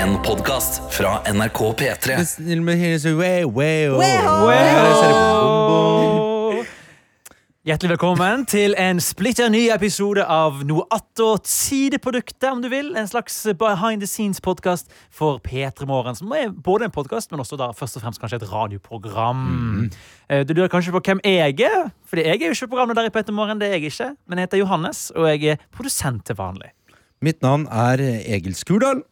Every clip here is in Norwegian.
En podkast fra NRK P3. Hjertelig velkommen til en splitter ny episode av Noe attåt sideproduktet, om du vil. En slags behind the scenes-podkast for P3 Morgen, som er både en podkast, men også da først og fremst kanskje et radioprogram. Eh, Du lurer kanskje på hvem jeg er, Fordi jeg er jo ikke programmet der i P3 Morgen, det er jeg ikke. Men jeg heter Johannes, og jeg er produsent til vanlig. Mitt navn er Egil Skurdal.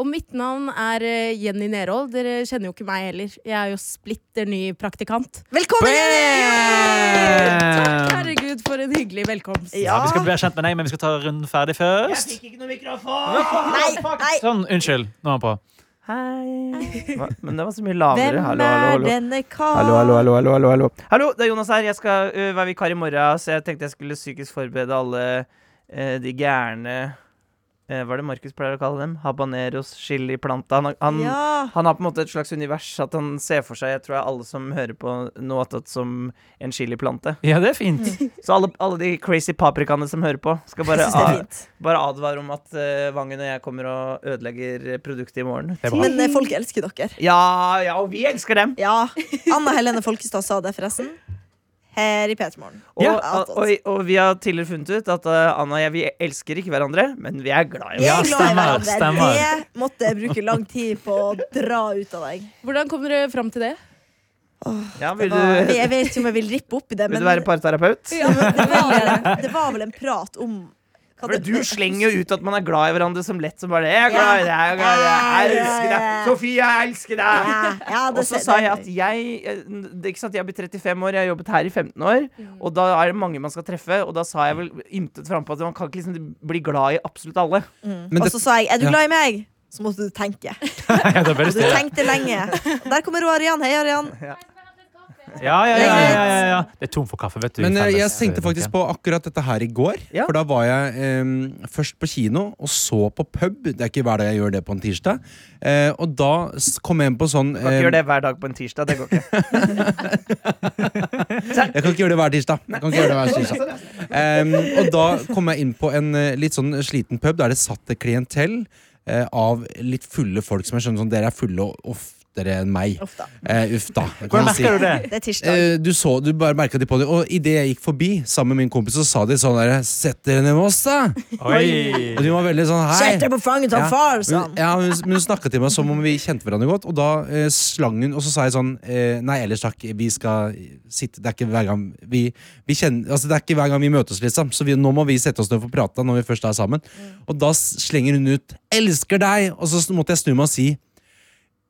Og mitt navn er eh, Jenny Nerold. Dere kjenner jo ikke meg heller. Jeg er jo splitter ny praktikant. Velkommen! Takk, herregud, for en hyggelig velkomst. Ja, Vi skal bli kjent med deg, men vi skal ta runden ferdig først. Jeg fikk ikke Nei, nei. Sånn, unnskyld. Nå er han på. Hva? Men det var så mye lavere. Hvem Hallo, hallo, er hallo. denne karen? Hallo, hallo, hallo, hallo, hallo, det er Jonas her. Jeg skal ø, være vikar i morgen, så jeg tenkte jeg skulle psykisk forberede alle uh, de gærne Hva er det Markus pleier å kalle dem? Habaneros, chiliplanta. Han, han, Ja. han har på en måte et slags univers at han ser for seg Jeg tror jeg alle som hører på noe attåt som en chiliplante. Ja, det er fint. Så alle, alle de crazy paprikaene som hører på, skal bare, bare advare om at uh, Vangen og jeg kommer og ødelegger produktet i morgen. Men eh, folk elsker dere. Ja, ja, og vi elsker dem! Ja. Anna Helene Folkestad sa det, forresten. Her i P3 Morgen. Og, Ja. og, og, og vi har tidligere funnet ut at uh, Anna og jeg vi elsker ikke hverandre, men vi er glad i hverandre. Ja, er stemmer, stemmer. Det måtte jeg bruke lang tid på å dra ut av deg. Hvordan kom dere fram til det? Ja, Det var, du, jeg vet ikke om jeg vil rippe opp i det, vil du være parterapeut? Ja, men det, var, det var vel en prat om For du slenger jo ut at man er glad i hverandre som lett som bare det. Jeg er glad i deg, jeg er glad i deg, jeg elsker deg. Sofie, jeg elsker deg. Ja, ja, det Og så sa jeg at jeg ikke sant, Jeg blir 35 år, jeg har jobbet her i 15 år. Og da er det mange man skal treffe. Og da sa jeg vel ymtet frampå at man kan ikke liksom bli glad i absolutt alle. Mm. Og så sa jeg 'er du glad i meg?' Så måtte du tenke. Ja, du tenkte lenge. Der kommer Arian. Hei, Arian. Ja, ja, ja, ja, ja, ja. Det er tom for kaffe, vet du. men eh, jeg tenkte faktisk på akkurat dette her i går. Ja. For da var jeg um, først på kino, og så på pub. Det er ikke hver dag jeg gjør det på en tirsdag. Uh, og da kom jeg inn på sånn Du kan ikke gjøre det hver dag på en tirsdag. Det går ikke. Jeg kan ikke gjøre det hver tirsdag. Jeg kan ikke gjøre det hver tirsdag. Um, og da kom jeg inn på en eh, litt sånn sliten pub der det satt et klientell av litt fulle folk som jeg skjønner sånn Dere er fulle og oftere enn meg. Uff da. Eh, uff da. Hvordan merker du det? Det er tirsdag. Eh, du så, du bare merket de på det Og idet jeg gikk forbi sammen med min kompis, så sa de sånn der Sett dere ned med oss, da! Oi! Og de var veldig sånn Hei! Sett deg på fanget til Ja. far, Sånn. Ja, hun, men hun snakket til meg som om vi kjente hverandre godt, og da eh, slang hun Og så sa jeg sånn eh, Nei, ellers takk, vi skal sitte Det er ikke hver gang vi, vi kjenner Altså, det er ikke hver gang vi møtes, liksom. Så vi, nå må vi sette oss ned og få prate når vi først er sammen. Og da slenger hun ut 'elsker deg', og så måtte jeg snu meg og si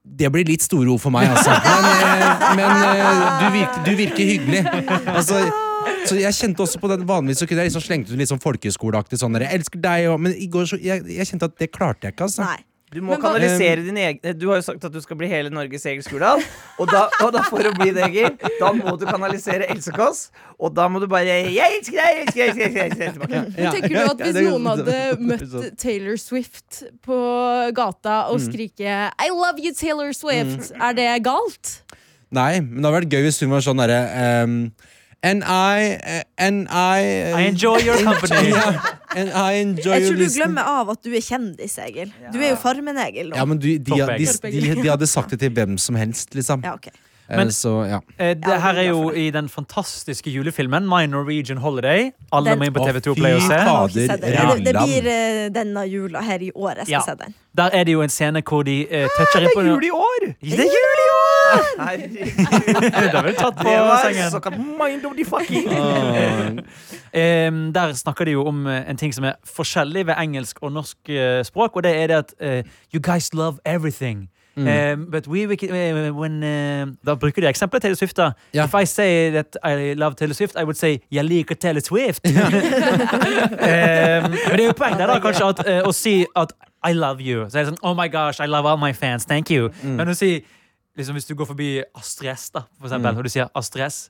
det blir litt store ord for meg, altså. Men, eh, men eh, du, virker, du virker hyggelig. Altså, så jeg kjente også på den Vanligvis så kunne jeg liksom slengt ut litt sånn folkehøyskoleaktig sånn 'Jeg elsker deg', og, men i går så jeg, jeg kjente at det klarte jeg ikke, altså. Nei. Du må hva- kanalisere din egen Du har jo sagt at du skal bli hele Norges Egil Skurdal. Og og da for å bli det, Egil, da må du kanalisere Else Kåss. Og da må du bare Jeg elsker deg! Jeg elsker deg! Jeg elsker deg, jeg tilbake. Ja. Tenker du at hvis noen hadde møtt Taylor Swift på gata og skrike 'I love you, Taylor Swift', er det galt? Nei, men det hadde vært gøy hvis hun var sånn derre ehm, And I eh, And I I enjoy your company. And I enjoy Jeg tror du glemmer av at du er kjendis, Egil. Du er jo Farmen-Egil. Ja, men du, de, de, de, de, hadde sagt det til hvem som helst, liksom. Ja, ok. Eh, Men- så, ja. Eh, Det her er er jo i den fantastiske julefilmen My Norwegian Holiday. Alle Den- må inn på TV2 fy Play og se. Fader. Det, det blir eh, denne jula her i år jeg skal Ja. se den. Der er det jo en scene hvor de uh, toucher inn på Jul i år! Det er jul i år! Det har vi tatt på sengen. såkalt mind of the fucking Um, der snakker de jo om eh, en ting som er forskjellig ved engelsk og norsk uh, språk, og det er det at uh, You guys love everything. Em, but we, we when, da bruker de eksempelet Taylor Swift. da yeah. If I say that I love Taylor Swift, I would say Jeg liker Taylor Swift. Em, men det er jo poeng der da kanskje at, å si at I love you. Så er det sånn Oh my gosh, I love all my fans. Thank you. Men å si liksom, Hvis du går forbi Astrid S, da, for eksempel, og du sier Astrid S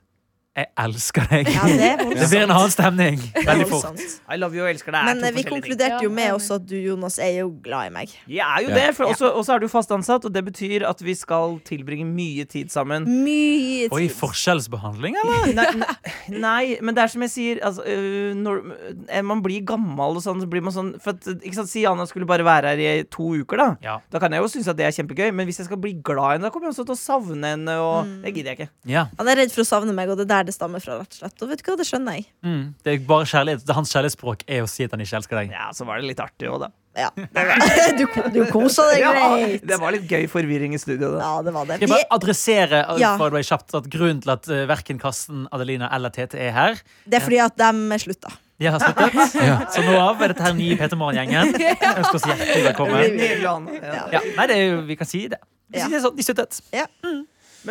Jeg elsker deg. Ja, det Det blir en annen stemning. Veldig fort. I love you og elsker deg. Men eh, vi konkluderte jo med også at du, Jonas, er jo glad i meg. Jeg er jo Ja. det, for også, også er du fast ansatt, og det betyr at vi skal tilbringe mye tid sammen. Mye tid. Oi, forskjellsbehandling, eller? Nei, nei, nei, men det er som jeg sier altså, øh, Når øh, man blir gammel og sånn, så blir man sånn for at, ikke sant, Si Anna skulle bare være her i to uker, da. Ja. Da kan jeg jo synes at det er kjempegøy, men hvis jeg skal bli glad i henne, da kommer jeg også til å savne henne, og Mm. det gidder jeg ikke. ja. Han er redd for å savne meg, og det er der det stammer fra. rett og slett Og vet du hva, det skjønner jeg. Mm. Det er bare kjærlighet. Det er Hans kjærlighetsspråk er å si at han ikke elsker deg. Ja, så var det litt artig òg, da. Ja. Du, du kosa deg Ja, greit. det var litt gøy forvirring i studio, da. Ja, det var det. Skal jeg bare adressere uh, Ja. det kjapt, at grunnen til at uh, verken Karsten, Adelina eller Tete er her det er fordi at de slutta. De har sluttet. Så nå av er dette her nye Peter Morgen-gjengen. Ønsker oss hjertelig velkommen. Ja. Ja. Ja, nei, det er jo, vi kan si det. Vi Ja. sier det sånn, De sluttet. Men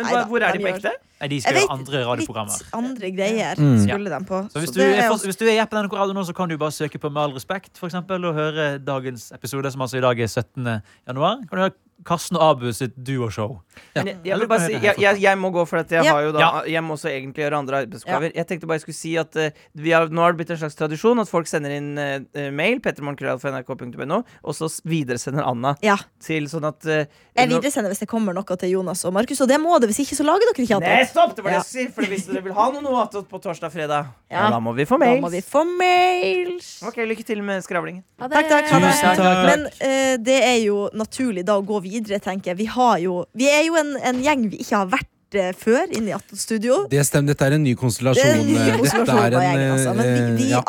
Neida, hva, hvor er de på gjør- ekte? Nei, de skal gjøre andre radioprogrammer. Litt andre greier Mm. skulle de på. Så hvis Så du, er, for, også- hvis du er på NRK Radio nå, så kan du bare søke på Med all respekt for eksempel, og høre dagens episode, som altså i dag er 17. januar. Kan du høre Karsten og Abu sitt duoshow. Ja. jeg, jeg, si, jeg, jeg, jeg må gå, for dette jeg, Ja. har jo da, jeg må også egentlig gjøre andre arbeidsoppgaver. Jeg tenkte bare jeg skulle si at uh, vi har, Nå har det blitt en slags tradisjon at folk sender inn eh, mail, .no, og så videresender Anna Ja. til sånn at uh, Jeg videresender hvis det kommer noe til Jonas og Markus, og det må det. Hvis ikke, så lager dere ikke Nei, attåt. stopp! Det var det jeg skulle si. For hvis dere vil ha noe noe på torsdag fredag, ja. Da må vi få Da må vi få mails. Ok, Lykke til med skravlingen. Takk, takk. Det. Tusen takk. Men uh, det er jo naturlig da å gå videre, tenker jeg. Vi, har jo, vi er jo en, en gjeng vi ikke har vært eh, før inn i Attåt studio. Det stemmer, dette er en ny Det konstellasjon. er en ny eh, konstellasjon er en, altså. Men vi, eh, vi ja.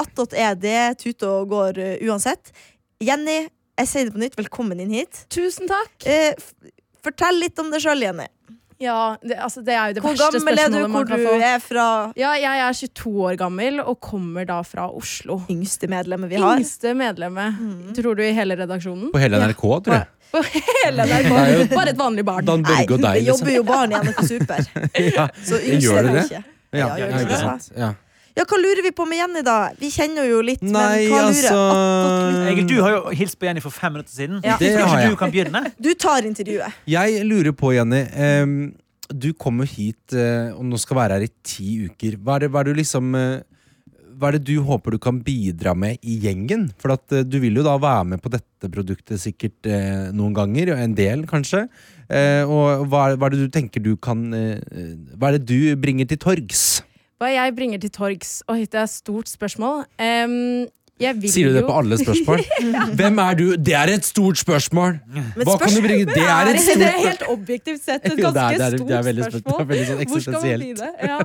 er det tute og går uh, uansett. Jenny, jeg sier det på nytt. Velkommen inn hit. Tusen takk. Uh, f- fortell litt om deg sjøl, Jenny. Ja, det, altså, det er jo det Hvor verste gammel er du? få Hvor gammel er du er fra? Ja, jeg er 22 år gammel og kommer da fra Oslo. Yngste medlemmet vi har. Yngste medlemmet. Mm. Tror du i hele redaksjonen? På hele NRK, tror jeg. Hele NRK, jo- bare, et vanlig barn. Dan Børge og det jobber liksom. jo barn i NRK Super. Ja, Så yngste Gjør det er det? ikke. ja, Ja, ja, ikke sant. Ja. Ja, hva lurer vi på med Jenny, da? Vi kjenner jo litt, Nei, men hva altså lurer Egil, du har jo hilst på Jenny for fem minutter siden. Ja. Det har jeg. du kan begynne? Du tar intervjuet. Jeg lurer på, Jenny Um, Du kommer hit uh, og nå skal være her i ti uker. Hva er det, hva er det du liksom uh, Hva er det du håper du kan bidra med i gjengen? For at eh, du vil jo da være med på dette produktet sikkert eh, noen ganger, en del kanskje. Eh, og hva, hva er det du tenker du kan eh, Hva er det du bringer til torgs? Hva jeg bringer til torgs Oi, det er et stort spørsmål. Um, jeg vil Sier du det jo på alle spørsmål? Hvem er du? Det er et stort spørsmål! Hva kan du bringe? Det er et Det er helt objektivt sett et ganske stort spørsmål. det er veldig sånn Hvor skal man bli det? Ja.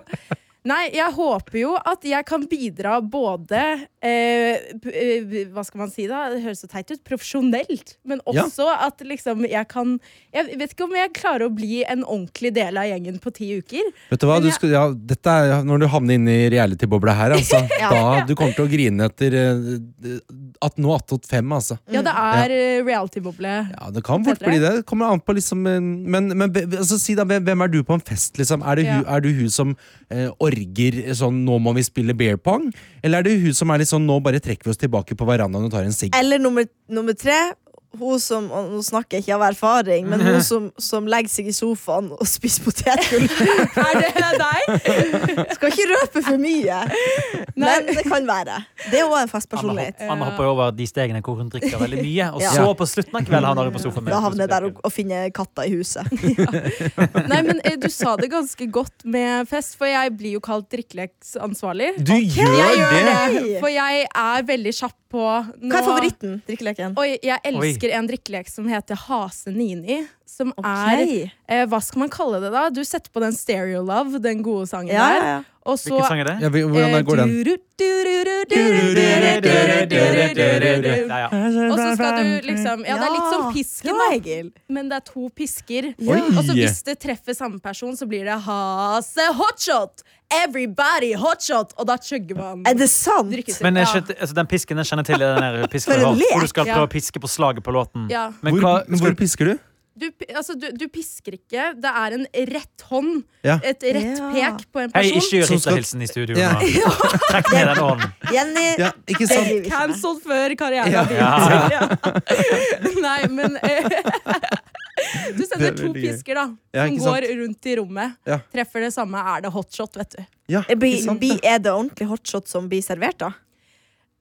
Nei, jeg håper jo at jeg kan bidra både eh, eh, Hva skal man si da? Det høres så teit ut. Profesjonelt. Men Ja. også at liksom jeg kan Jeg vet ikke om jeg klarer å bli en ordentlig del av gjengen på ti uker. Vet du hva, du jeg- skal, ja, dette er når du havner inn i reality-bobla her, altså. Ja. Da du kommer til å grine etter eh, at nå attåt fem, altså. Ja, det er eh, reality-boble. Ja, det kan fort bli det. Det kommer an på liksom Men, men altså, si da, hvem, er du på en fest, liksom? Er, det Ja. er du hun som eh, orger sånn 'nå må vi spille beer pong'? Eller er det hun som er litt sånn 'nå bare trekker vi oss tilbake på verandaen og tar en sigg'? Eller nummer, nummer tre. Hun som, og Nå snakker jeg ikke av erfaring, men hun som, som legger seg i sofaen og spiser potetgull. Er det deg? Skal ikke røpe for mye, men det kan være. Det er òg en festpersonlighet. Anna, Anna hopper over de stegene hvor hun drikker veldig mye, og Ja. så på slutten av kvelden havner hun på sofaen. Da havner jeg der og, og finner katta i huset. Nei, men eh, du sa det ganske godt med fest, for jeg blir jo kalt drikkeleksansvarlig. Du gjør Jeg gjør det! det, for jeg er veldig kjapp på nå- Hva er favoritten? Drikkeleken? Oi, jeg elsker en drikkelek som heter Hase Nini. Som er eh, Hva skal man kalle det, da? Du setter på den Stereo Love, den gode sangen Ja, ja, der. ja. Og så Ja, vi- hvordan går den? Ja, ja. Og så skal du liksom Ja, det er litt som pisken, da. Egil. Men det er to pisker. Og så hvis det treffer samme person, så blir det Hase hotshot! Everybody hotshot! Og da chugger man. Er det sant? Men jeg Ja. altså, den pisken jeg kjenner til, er den der pisken du har, hvor du skal prøve å piske på slaget på låten. Ja. Men hvor, hvor pisker du? Du, altså, du, du pisker ikke. Det er en rett hånd. Ja. Et rett Ja. pek på en Hei, person. ikke gjør Hitler-hilsen i studio Ja. nå. Trekk ned den hånden. Jenny, Ja, med. Cancelled før karrieren. Ja. Nei, men eh, Du sender er to pisker, da, Ja, som går rundt i rommet, Ja. treffer det samme, er det hotshot, vet du. Ja, Eh, ikke sant bli, er det ordentlig hotshot som blir servert, da?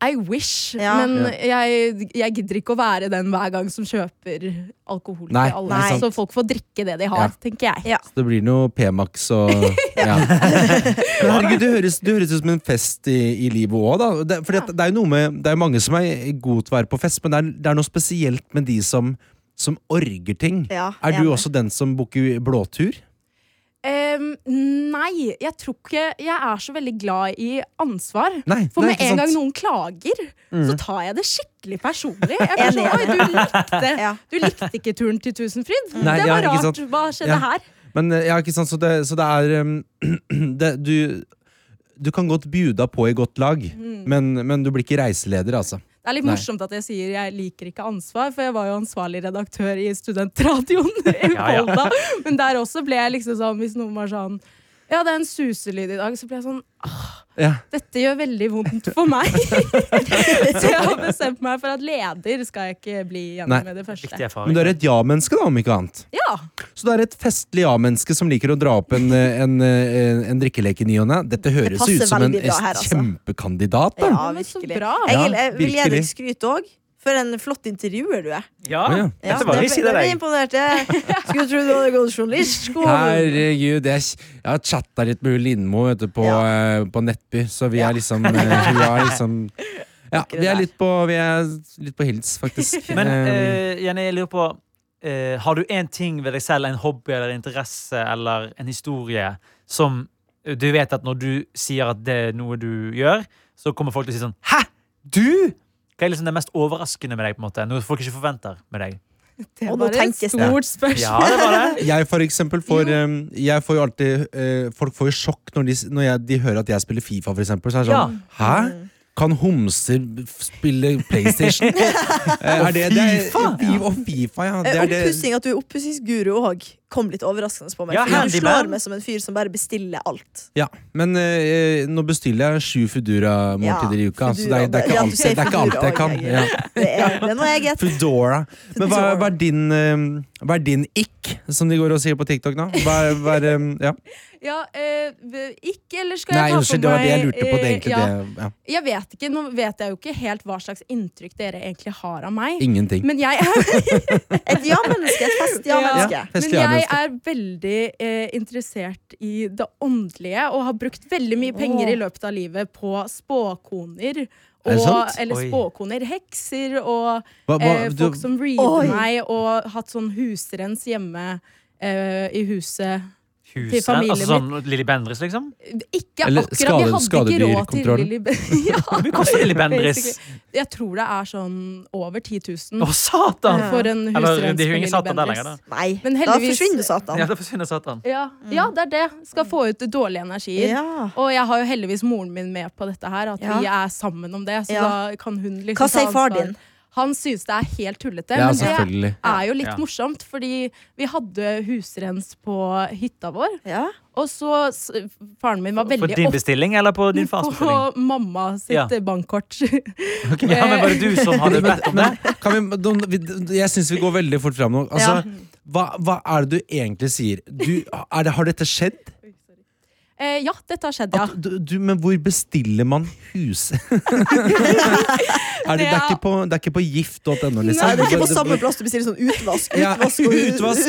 I wish, Ja. men jeg, jeg gidder ikke å være den hver gang som kjøper alkohol Nei, til alle. Så folk får drikke det de har, Ja. tenker jeg. Ja. Så det blir noe P-Max og ja. Men herregud, det høres, det høres ut som en fest i, i livet òg, da. Det, fordi at det er jo noe med Det er mange som er gode til å være på fest, men det er, det er noe spesielt med de som, som orger ting. Ja, Er du også den som booker blåtur? Em, nei, jeg tror ikke Jeg er så veldig glad i ansvar. Nei. For med en en gang noen klager, Mm. så tar jeg det skikkelig personlig. Jeg sånn, Oi, du likte, Ja. du likte ikke turen til Tusenfryd? Nei, det var ja, rart. Hva skjedde Ja. her? Men eh, ja, ikke sant, så det, så det er um, det, du, du kan godt bjuda på i godt lag, men, men du blir ikke reiseleder, altså. Det er litt Nei. morsomt at jeg sier jeg liker ikke ansvar, for jeg var jo ansvarlig redaktør i studentradioen i Ja, ja. Men der også ble jeg liksom sånn, hvis noen var sånn Ja, det er en suselyd i dag, så ble jeg sånn Ja. Dette gjør veldig vondt for meg. så jeg har bestemt meg for at leder skal jeg ikke bli Nei. gjennom med det første. Men du er et ja-menneske, da, om ikke annet. Ja. Så du er et festlig ja-menneske som liker å dra opp en, eh, en, en, en drikkelek i ny og ne. Dette høres det ut som en her, altså. kjempekandidat. Da. Ja, virkelig. Ja, virkelig. bra. Jeg vil gi deg skryt òg. For en flott intervjuer du er. Ja, ja. Ja, det vi det ble imponert. Jeg skulle tro du hadde gått journalistskole. Herregud, jeg, jeg har chatta litt med Lindmo vet du, på, eh, på Nettby, så vi Ja. er liksom eh, Vi er liksom Ja, vi er litt på, vi er litt på hils, faktisk. Men Eh, eh, Jenny, jeg lurer på uh, Har du én ting ved deg selv, en hobby eller interesse eller en historie, som du vet at når du sier at det er noe du gjør, så kommer folk til å si sånn Hæ! Du?! Hva er liksom det mest overraskende med deg? på en måte? Noe folk ikke forventer med deg? Det var et stort spørsmål. Ja, det var det. jeg for eksempel får eh, Jeg får jo alltid eh, Folk får jo sjokk når, de, når jeg, de hører at jeg spiller Fifa, for eksempel. Så er det sånn Hæ? Kan homser spille PlayStation? Eh, er det, det er, FIFA? Og Fifa, ja. Det Eh, er det. Oppussing, at du er oppussingsguru òg, kom litt overraskende på meg. Ja, du slår meg som en fyr som bare bestiller alt. Ja, men eh, nå bestiller jeg sju Foodora-måltider i uka. Så det er, det er ikke Ja, alt, det er ikke alt jeg kan. Ja. Det er, det er noe eget. Foodora. Men hva, hva, er din, eh, hva er din ikk, som de går og sier på TikTok nå? Hva er, hva er, eh, ja. Ja, eh, ikke, eller skal Nei, jeg ta unnskyld, på det var det jeg lurte på. Det, eh, egentlig, ja, det, ja. Jeg vet ikke, Nå vet jeg jo ikke helt hva slags inntrykk dere egentlig har av meg. Ingenting. Men jeg er, Et ja-menneske, et fest-ja-menneske. Ja. men Festlig jeg er veldig eh, interessert i det åndelige og har brukt veldig mye penger i løpet av livet på spåkoner. Er Og, eller spåkoner, hekser og Hva, hva, eh, du, folk som reader Oi. meg, og hatt sånn husrens hjemme eh, i huset. Familien Altså sånn Lilly Bendriss, liksom? Ikke Eller akkurat, skade- vi hadde ikke råd til. Lilly Bendriss. ja, Hvor mye koster Lilly Bendriss? Jeg tror det er sånn over 10 000 Å, satan! For en Eller, husrens ingen Lilly Bendriss. Nei, da forsvinner Satan. Ja, da forsvinner Satan. Ja, ja, det er det. Skal få ut dårlige energier. Ja. Og jeg har jo heldigvis moren min med på dette her, at Ja. vi er sammen om det. Så Ja. da kan hun liksom Hva sier far ansvar. din? Han synes det er helt tullete. ja, men det er jo litt Ja. morsomt, fordi vi hadde husrens på hytta vår. Ja. Og så Faren min var veldig På din bestilling eller på din fars bestilling? på mamma sitt Ja. bankkort. Ja, men Var det du som hadde bedt om det? Kan vi- jeg syns vi går veldig fort fram nå. Altså, Ja. hva, hva er det du egentlig sier? Du, er det, har dette skjedd? Eh, ja, dette har skjedd, ja. At du, du, men hvor bestiller man hus? er det, det, er ikke på, det er ikke på gift.no, liksom? Nei, det er ikke på samme plass du bestiller sånn utvask. Ja, Utvask og utvask.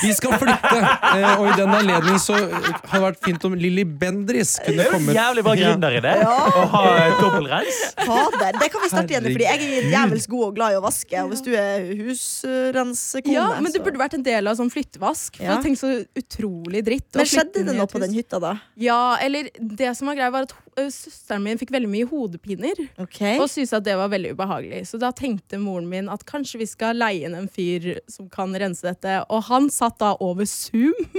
Vi skal flytte! Eh, og i den anledning så hadde det vært fint om Lilly Bendris kunne komme. Jævlig jo komme i bra gründeridé å ha dobbeltreis. Fader, det kan vi starte igjen med, fordi jeg er jævels god og glad i å vaske. Og hvis du er husrensekone Ja, men det burde vært en del av sånn flyttevask. For Ja. tenk så utrolig dritt. Men skjedde det noe på den hytta, da? Ja, eller det som var greia var at søsteren min fikk veldig mye hodepiner. Okay. Og syntes at det var veldig ubehagelig. Så da tenkte moren min at kanskje vi skal leie inn en fyr som kan rense dette. Og han satt da over Zoom.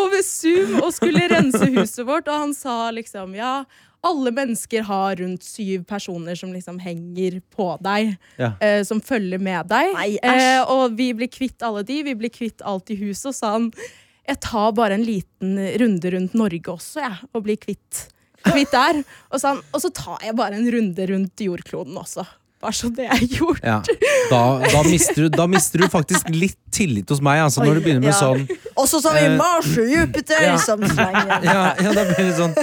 over Zoom og skulle rense huset vårt, og han sa liksom ja. Alle mennesker har rundt syv personer som liksom henger på deg. Ja. eh, som følger med deg. Nei, eh, og vi blir kvitt alle de. Vi blir kvitt alt i huset. Og sa han jeg tar bare en liten runde rundt Norge også, jeg. Og blir kvitt, kvitt der. Og, sa han, og så tar jeg bare en runde rundt jordkloden også. Bare så det er gjort. Ja. Da, da, mister du, da mister du faktisk litt tillit hos meg, altså, når du begynner med Ja. sånn Og så sa vi Eh, Mars og Jupiter ja. som slenger. ja, ja, da blir det sånn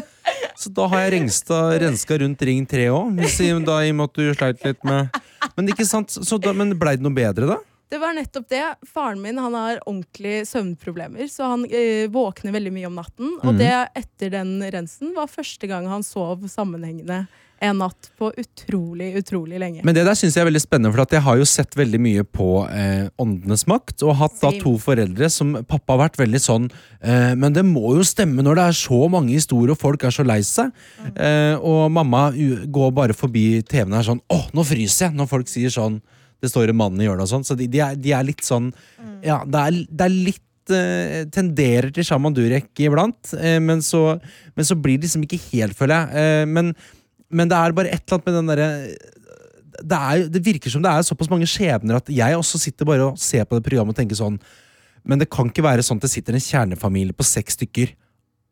Så da har jeg rengsta, renska rundt Ring 3 òg, i og med at du sleit litt med Men ikke sant, da, men blei det noe bedre, da? Det var nettopp det. Faren min han har ordentlig søvnproblemer, så han eh, våkner veldig mye om natten. Og mm. det etter den rensen var første gang han sov sammenhengende en natt på utrolig, utrolig lenge. Men det der syns jeg er veldig spennende, for jeg har jo sett veldig mye på eh, Åndenes makt, og hatt da to foreldre som Pappa har vært veldig sånn eh, Men det må jo stemme når det er så mange historier, og folk er så lei seg. Eh, og mamma går bare forbi TV-en og er sånn Å, nå fryser jeg! Når folk sier sånn Det står en mann i hjørnet og sånn. Så de, de, er, de er litt sånn Ja, det er, det er litt eh, tenderer til Shaman Durek iblant, eh, men, så, men så blir det liksom ikke helt, føler jeg. Eh, men, men det er bare et eller annet med den derre det, det virker som det er såpass mange skjebner at jeg også sitter bare og ser på det programmet og tenker sånn Men det kan ikke være sånn at det sitter en kjernefamilie på seks stykker.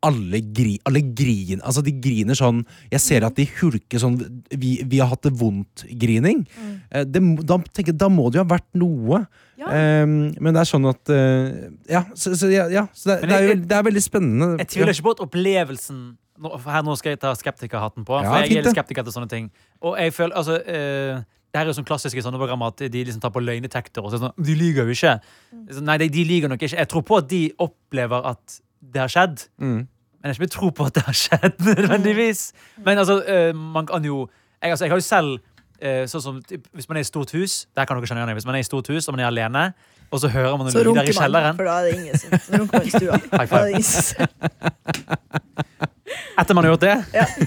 Alle, gri, alle griner Altså, de griner sånn Jeg ser at de hulker sånn Vi, vi har hatt det vondt-grining. Mm. det Da, tenker da må det jo ha vært noe. Ja. Ehm, men det er sånn at eh, Ja, så, så, ja, ja, så det, jeg, det, er jo, det er veldig spennende. Jeg tviler ikke på at opplevelsen nå, her Nå skal jeg ta skeptikerhatten på, Ja, for jeg er litt skeptiker til sånne ting. Og jeg føler, altså eh, det her er jo sånn klassiske sånne programmer at de liksom tar på løgnetekter. Og så det sånn, de lyver jo ikke. Så, Nei, de, de lyver nok ikke. Jeg tror på at de opplever at det har skjedd. Mm. Men jeg har ikke tro på at det har skjedd, nødvendigvis. Men altså, eh, man kan jo Jeg, altså, jeg har jo selv eh, sånn som typ, Hvis man er i stort hus Der kan dere kjenne igjen. Hvis man er i stort hus og man er alene, og så hører man noen Så runker man, for da er det ingen som så runker i stua. Da er Etter man har gjort det,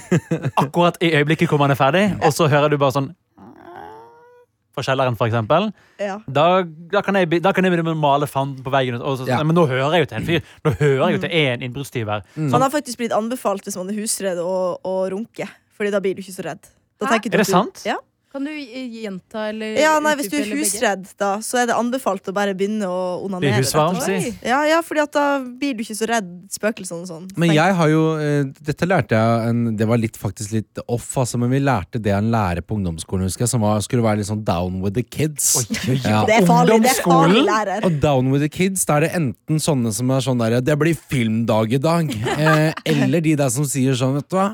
akkurat i øyeblikket hvor man er ferdig, og så hører du bare sånn Fra kjelleren, for eksempel. Ja. Da, da, kan jeg, da kan jeg begynne med å male fanden på veggen. Og så, Ja. Men nå hører jeg jo til en fyr. Nå hører jeg jo til en innbruddstyv her. Man har faktisk blitt anbefalt hvis man er husredd å, runke, Fordi da blir du ikke så redd. Da du Er det du- sant? Ja. Kan du gjenta eller ja, nei, Hvis du er husredd, da, så er det anbefalt å bare begynne å onanere. Husvarm. Ja, ja, fordi at da blir du ikke så redd spøkelsene og sånn. Men jeg har jo eh, Dette lærte jeg en, Det var litt, faktisk litt off, altså, men vi lærte det en lærer på ungdomsskolen, husker jeg, som var, skulle være litt sånn down with the kids. Ja. Det er farlig, det er farlig lærer. Og Down with the Kids, da er det enten sånne som er sånn der Det blir filmdag i dag. Eh, eller de der som sier sånn, vet du hva.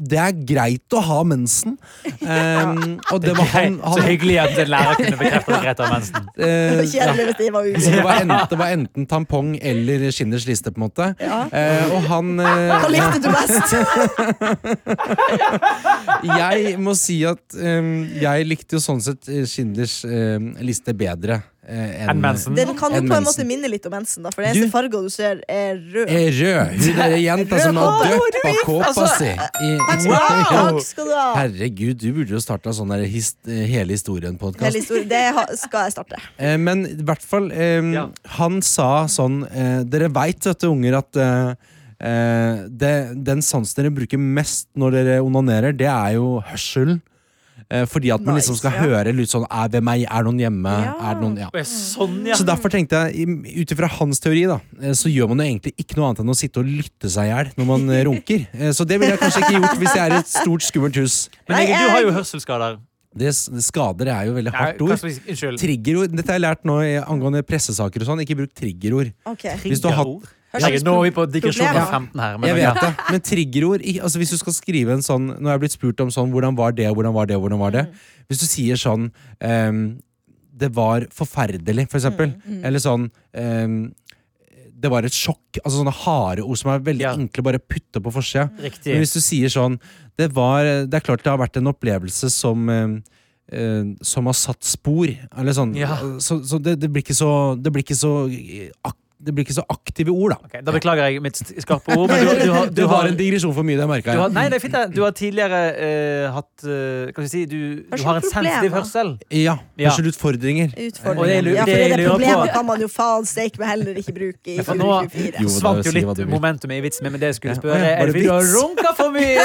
Det er greit å ha mensen. Um, og det var han, Så hyggelig at en lærer kunne bekrefte at Grete har mensen. Det greit å kjedelig hvis de var Så det var, enten, det var enten tampong eller skinners liste, på en måte. Ja. Eh, og han uh, Hva likte du best? Jeg må si at um, jeg likte jo sånn sett Skinners Schindlers um, liste bedre eh, Enn mensen. Den kan jo på en måte minne litt om mensen, da, for det eneste farga du ser, er rød. Er rød. Hun der jenta som har døpt på kåpa Altså, si. I, du ha. Herregud, du burde jo starta sånn der his, hele historien-podkast. historien. Det skal jeg starte. Eh, men i hvert fall, eh, Ja. han sa sånn uh, Dere veit, vet du, unger, at uh, uh, det, den sansen dere bruker mest når dere onanerer, det er jo hørselen. Eh, fordi at man Nice, liksom skal ja. høre litt sånn Er Hvem meg? Er det noen hjemme? Ja. Er noen, ja. Sånn, ja. Så derfor tenkte jeg, ut ifra hans teori, da, eh, så gjør man jo egentlig ikke noe annet enn å sitte og lytte seg i hjel når man eh, runker. Så det ville jeg kanskje ikke gjort hvis jeg er i et stort, skummelt hus. Men jeg, du har jo hørselsskader. Det, skader er jo veldig hardt ord. Triggerord. Dette har jeg lært nå angående pressesaker og sånn. Ikke bruk triggerord. Okay. Hvis du har hatt Triggerord. Herregud, nå er vi på digresjon Problemer. 15 her. Men Jeg ja. vet det, men triggerord altså Hvis du skal skrive en sånn Når jeg er blitt spurt om sånn Hvordan var det, hvordan var det, hvordan var det Hvis du sier sånn um, Det var forferdelig, for eksempel Eller sånn um, Det var et sjokk Altså sånne harde ord som er veldig Ja. enkle Bare putte på forsida Men hvis du sier sånn Det var Det er klart det har vært en opplevelse som ehm, eh, som har satt spor. Eller sånn. Ja. Så, så det, det blir ikke så Det blir ikke så eh, ak, Det blir ikke så aktive ord, da. Okay, da beklager jeg mitt skarpe ord. Men du, du, har, Du har en digresjon for mye, det merka har, jeg. nei, det er fint. det. Du har tidligere uh, hatt eh, Kan vi si Du, du har en sensitiv hørsel. Ja, Ja. hørselutfordringer. Utfordringer. Og det ja, for det er det, problemet kan man jo faen steike meg heller ikke bruke i Ja, nå- 2024. Jo, Svant jo litt momentum i vitsen min, men det jeg skulle spørre, er det fordi du har runka for mye?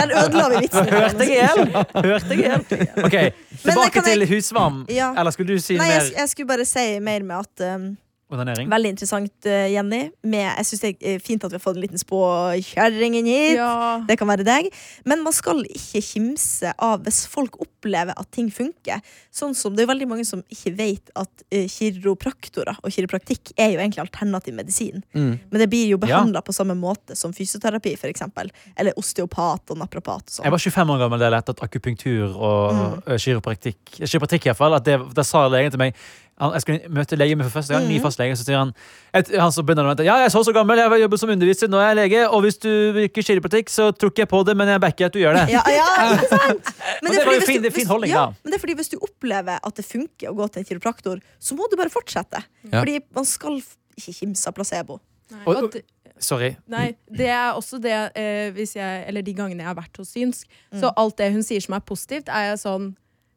Den ødela vi vitsen. Hørte jeg igjen? Hørte jeg igjen? Ok, Tilbake til husvarm. Eller skulle du si mer? Nei, jeg skulle bare si mer med at um, Veldig interessant, eh, Jenny. Med, jeg syns det er fint at vi har fått en liten spåkjerring inn hit. Ja. Det kan være deg. Men man skal ikke kimse av hvis folk opplever at ting funker. Sånn som Det er veldig mange som ikke vet at eh, kiropraktorer og kiropraktikk er jo egentlig alternativ medisin. Mm. Men det blir jo behandla på samme måte som fysioterapi, for eksempel. Eller osteopat og naprapat. Og Jeg sånn. var 25 år gammel da jeg lærte at akupunktur og Mm. kiropraktikk Kiropraktikk, i hvert fall. At det, da sa legen til meg Jeg skulle møte lege med for første gang, ny fast fastlege, så sier han et, Han så begynner han med Ja, jeg er så så gammel, jeg har jobbet som underviser, nå er jeg lege, og hvis du virker kiropraktikk, så tror ikke jeg på det, men jeg backer at du gjør det. Ja, ja, ikke sant? Og det var fordi fin- det er fin holdning, ja, da. Men det er fordi hvis du opplever at det funker å gå til en kiropraktor, så må du bare fortsette. Ja. Fordi man skal ikke kimse av placebo. Nei, Og- og Sorry. Nei, det er også det eh, hvis jeg, Eller de gangene jeg har vært hos synsk. Mm. Så alt det hun sier som er positivt, er jeg sånn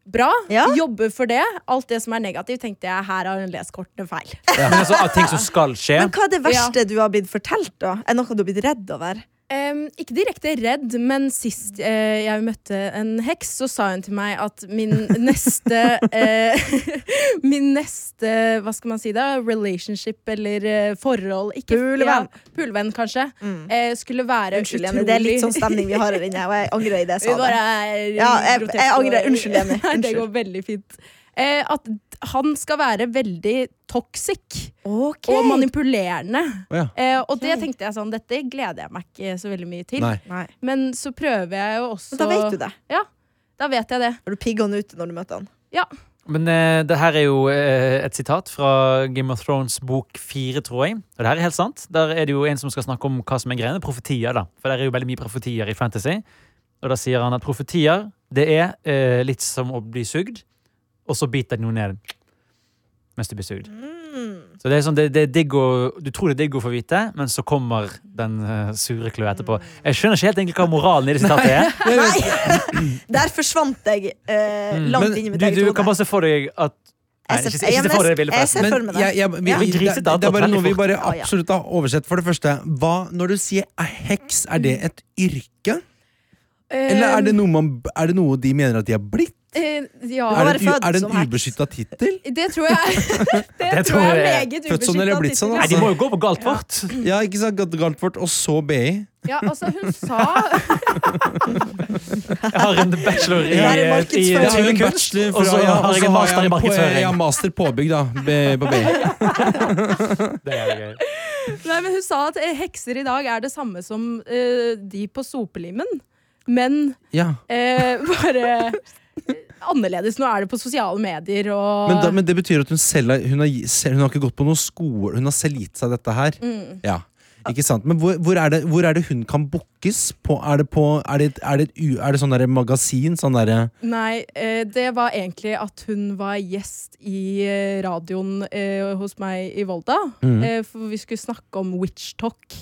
Bra, Ja. jobber for det. Alt det som er negativt, tenkte jeg her har hun lest kortene feil. Men altså, ting som skal skje Men hva er det verste du har blitt fortalt, da? Er noe du har blitt redd over? Em, ikke direkte redd, men sist uh, jeg møtte en heks, så sa hun til meg at min neste uh, Min neste, hva skal man si da, relationship eller uh, forhold ikke, Pulevenn. Ja, pulevenn, kanskje. Eh, skulle være Unnskyld, utrolig Jenny. Det er litt sånn stemning vi har her inne, og jeg angrer i det jeg sa. det. er Ja, jeg- jeg angrer. Unnskyld, Jenny. Unnskyld. det går veldig fint. At han skal være veldig toxic okay. og manipulerende. Oh, ja. Eh, og det tenkte jeg sånn, dette gleder jeg meg ikke så veldig mye til. Nei. Nei. Men så prøver jeg jo også Men da vet du det. Ja, Da vet jeg det. Har du pigga han ut når du møter han? Men eh, det her er jo eh, et sitat fra Game of Thrones bok fire, tror jeg. Og det her er helt sant. Der er det jo en som skal snakke om hva som er greiene. Profetier, da. For det er jo veldig mye profetier i fantasy. Og da sier han at profetier, det er eh, litt som å bli sugd, og så biter de jo ned mens du blir sugd. Mm. Så det er sånn, det, det er digg å, du tror det er digg å få vite, men så kommer den uh, sure kløe etterpå. Jeg skjønner ikke helt egentlig hva moralen i det sitatet er. Nei! Der forsvant jeg eh, Mm. langt inn i mitt du, eget du kan bare se for deg at Nei, Jeg ser- ikke, ikke for det det. jeg, jeg, vi, Ja. det, det er bare noe vi bare ja. absolutt har oversett. For det første, hva, når du sier er heks, er det et yrke? Eller er det noe, man, er det noe de mener at de har blitt? Eh, ja, Er det, en er det en ubeskytta tittel? det tror jeg Det, Det tror jeg er meget Født sånn blitt sånn, tittel. Nei, de må jo gå på galt fort. Ja, ikke sant? Galt- Galtvort, og så BI. Ja, altså, hun sa Jeg har en bachelor i, i, i, markedsføring. Jeg har en bachelor og så har jeg en master i jeg markedsføring. Ja, master påbygg, da. På BI. Det er gøy. Nei, men hun sa at eh, hekser i dag er det samme som uh, de på sopelimen. Men Ja. uh, bare annerledes. Nå er det på sosiale medier og Men, da, men det betyr at hun selv har, hun har, hun har ikke gått på noen skole, hun har selv gitt seg dette her. mm. Ja, ikke sant? Men hvor, hvor, er det, hvor er det hun kan bookes? På, er, det på, er, det, er, det er det sånn der magasin? Sånn der Nei, eh, det var egentlig at hun var gjest i eh, radioen eh, hos meg i Volda. Eh, for vi skulle snakke om witch talk.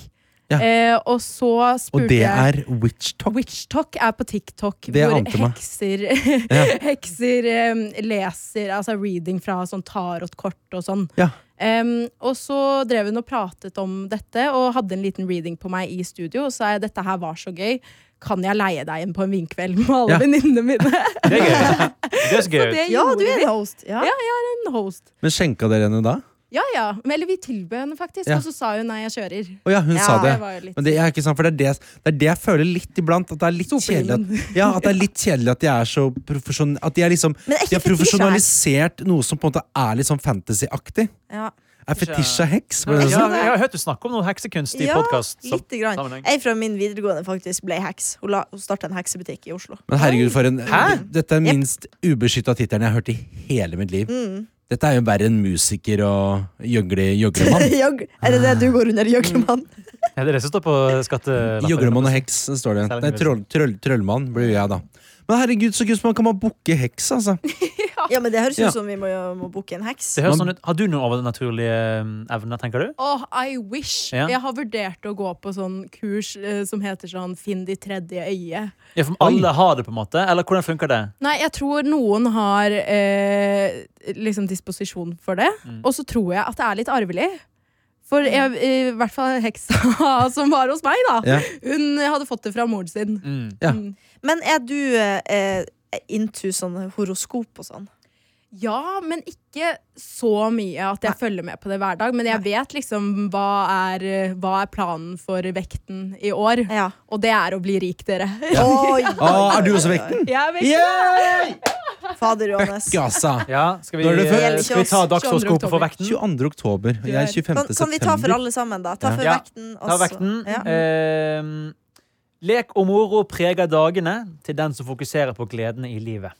Ja. Eh, og så spurte Og det er witch talk? Witch talk er på TikTok, Det hvor hekser, hekser em, leser altså reading fra sånn tarotkort og sånn. Ja. Um, og så drev hun og pratet om dette og hadde en liten reading på meg i studio. Og sa jeg dette her var så gøy. Kan jeg leie deg inn på en vinkveld med alle Ja. venninnene mine? Det er gøy. Det er så gøy. Så det Ja, du er en host. Ja. Ja. En host. Men skjenka dere henne da? Ja ja. Eller vi tilbød henne faktisk, Ja. og så sa hun nei, jeg kjører. Oh, ja, hun Ja, sa det. var litt Men det er ikke sant, for det er det, det er det jeg føler litt iblant. At det er litt kjedelig at, ja, at det er litt kjedelig at de er så profesjon... At de er liksom er De har profesjonalisert noe som på en måte er litt sånn fantasy-aktig. Ja. Er fetisja heks? Ja, jeg har hørt du snakke om noe heksekunst i Ja, podkast. Jeg fra min videregående faktisk ble heks. Hun, la- hun starta en heksebutikk i Oslo. Men herregud, for en Hæ? Dette er den minst ubeskytta tittelen jeg har hørt i hele mitt liv. Mm. Dette er jo verre enn musiker og gjøgle, gjøglemann. Jøg- er det det du går under, gjøglemann? Ja, det er det som står på skattelappen. Gjøglemann og heks, står det. Nei, troll, troll, Trøllmann blir jeg, da. Men herregud, så kult man kan man booke heks, altså. Ja, men det høres ut Ja. som vi må, må booke en heks. Det høres sånn ut. Har du noen overnaturlige um, evner, tenker du? Åh, I wish! Ja. Jeg har vurdert å gå på sånn kurs eh, som heter sånn Finn ditt tredje øye. Ja, for alle har det, på en måte? Eller hvordan funker det? Nei, jeg tror noen har eh, liksom disposisjon for det. Mm. Og så tror jeg at det er litt arvelig. For jeg, i hvert fall heksa som var hos meg, da. Ja. Hun hadde fått det fra moren sin. Mm. Ja. Mm. Men er du eh, into sånn horoskop og sånn? Ja, men ikke så mye at jeg følger med på det hver dag. Men jeg vet liksom hva er, eh, hva er planen for vekten i år. Ja. Og det er å bli rik, dere. Oi, Ah, er du også vekten? Jeg er vekten. Yeah! Fader Johannes. Altså. Ja, skal vi, er eh, skal vi ta dagshoroskopet for vekten? 22. oktober. Jeg er 25. Kan, kan vi ta for alle sammen, da? Ta for Ja. vekten. Ta vekten. Ja. Ehm, lek og moro preger dagene til den som fokuserer på gledene i livet.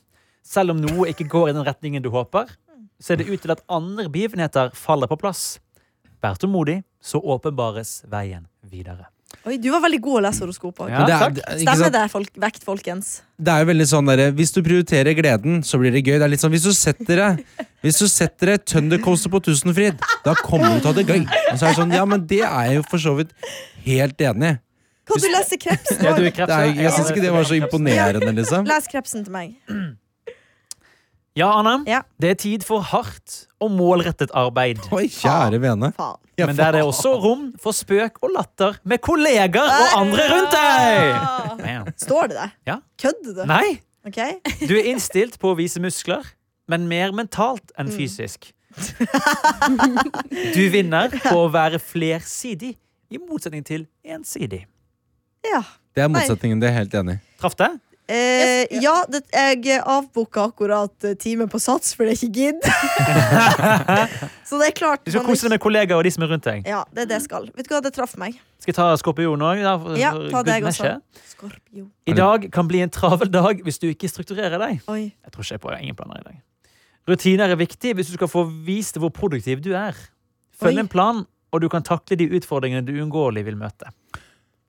Selv om noe ikke går i den retningen du håper, ser det ut til at andre begivenheter faller på plass. Vær tålmodig, så åpenbares veien videre. Oi, du var veldig god å lese horoskop. Ja, er- er- Stemmer det, folk, vekt, folkens? Det er jo veldig sånn der, Hvis du prioriterer gleden, så blir det gøy. Det er litt sånn, Hvis du setter deg Hvis du setter deg Thundercoaster på Tusenfryd, da kommer du til å ha det gøy. Og så er det sånn, ja, men det er jeg jo for så vidt helt enig i. Kan du lese krepsen? Ja, du er også? er, jeg syns ikke det var så imponerende, liksom. Les krepsen til meg. Ja, Anna. Ja. Det er tid for hardt og målrettet arbeid. Oi, kjære vene. Ja, Men der er også rom for spøk og latter med kollegaer og andre rundt deg! Ah. Man. Står det det? Ja. Kødder du? Nei, Okay. du er innstilt på å vise muskler, men mer mentalt enn Mm. fysisk. Du vinner på å være flersidig, i motsetning til ensidig. Ja. Det er motsetningen. Det er jeg helt enig i. Traff det? Eh, ja, det, jeg avbooka akkurat eh, time på Sats, for det er ikke gidd. Så det er klart Du skal kose deg med kollegaer og de som er rundt deg. Ja, det er det jeg skal. Vet du hva, det traff meg. Skal jeg ta skorpion òg? Ja, ta deg også. Skorpion. I dag kan bli en travel dag hvis du ikke strukturerer deg. Oi. Jeg tror ikke jeg på, jeg har ingen planer i dag. Rutiner er viktig hvis du skal få vist hvor produktiv du er. Følg Oi. en plan, og du kan takle de utfordringene du uunngåelig vil møte.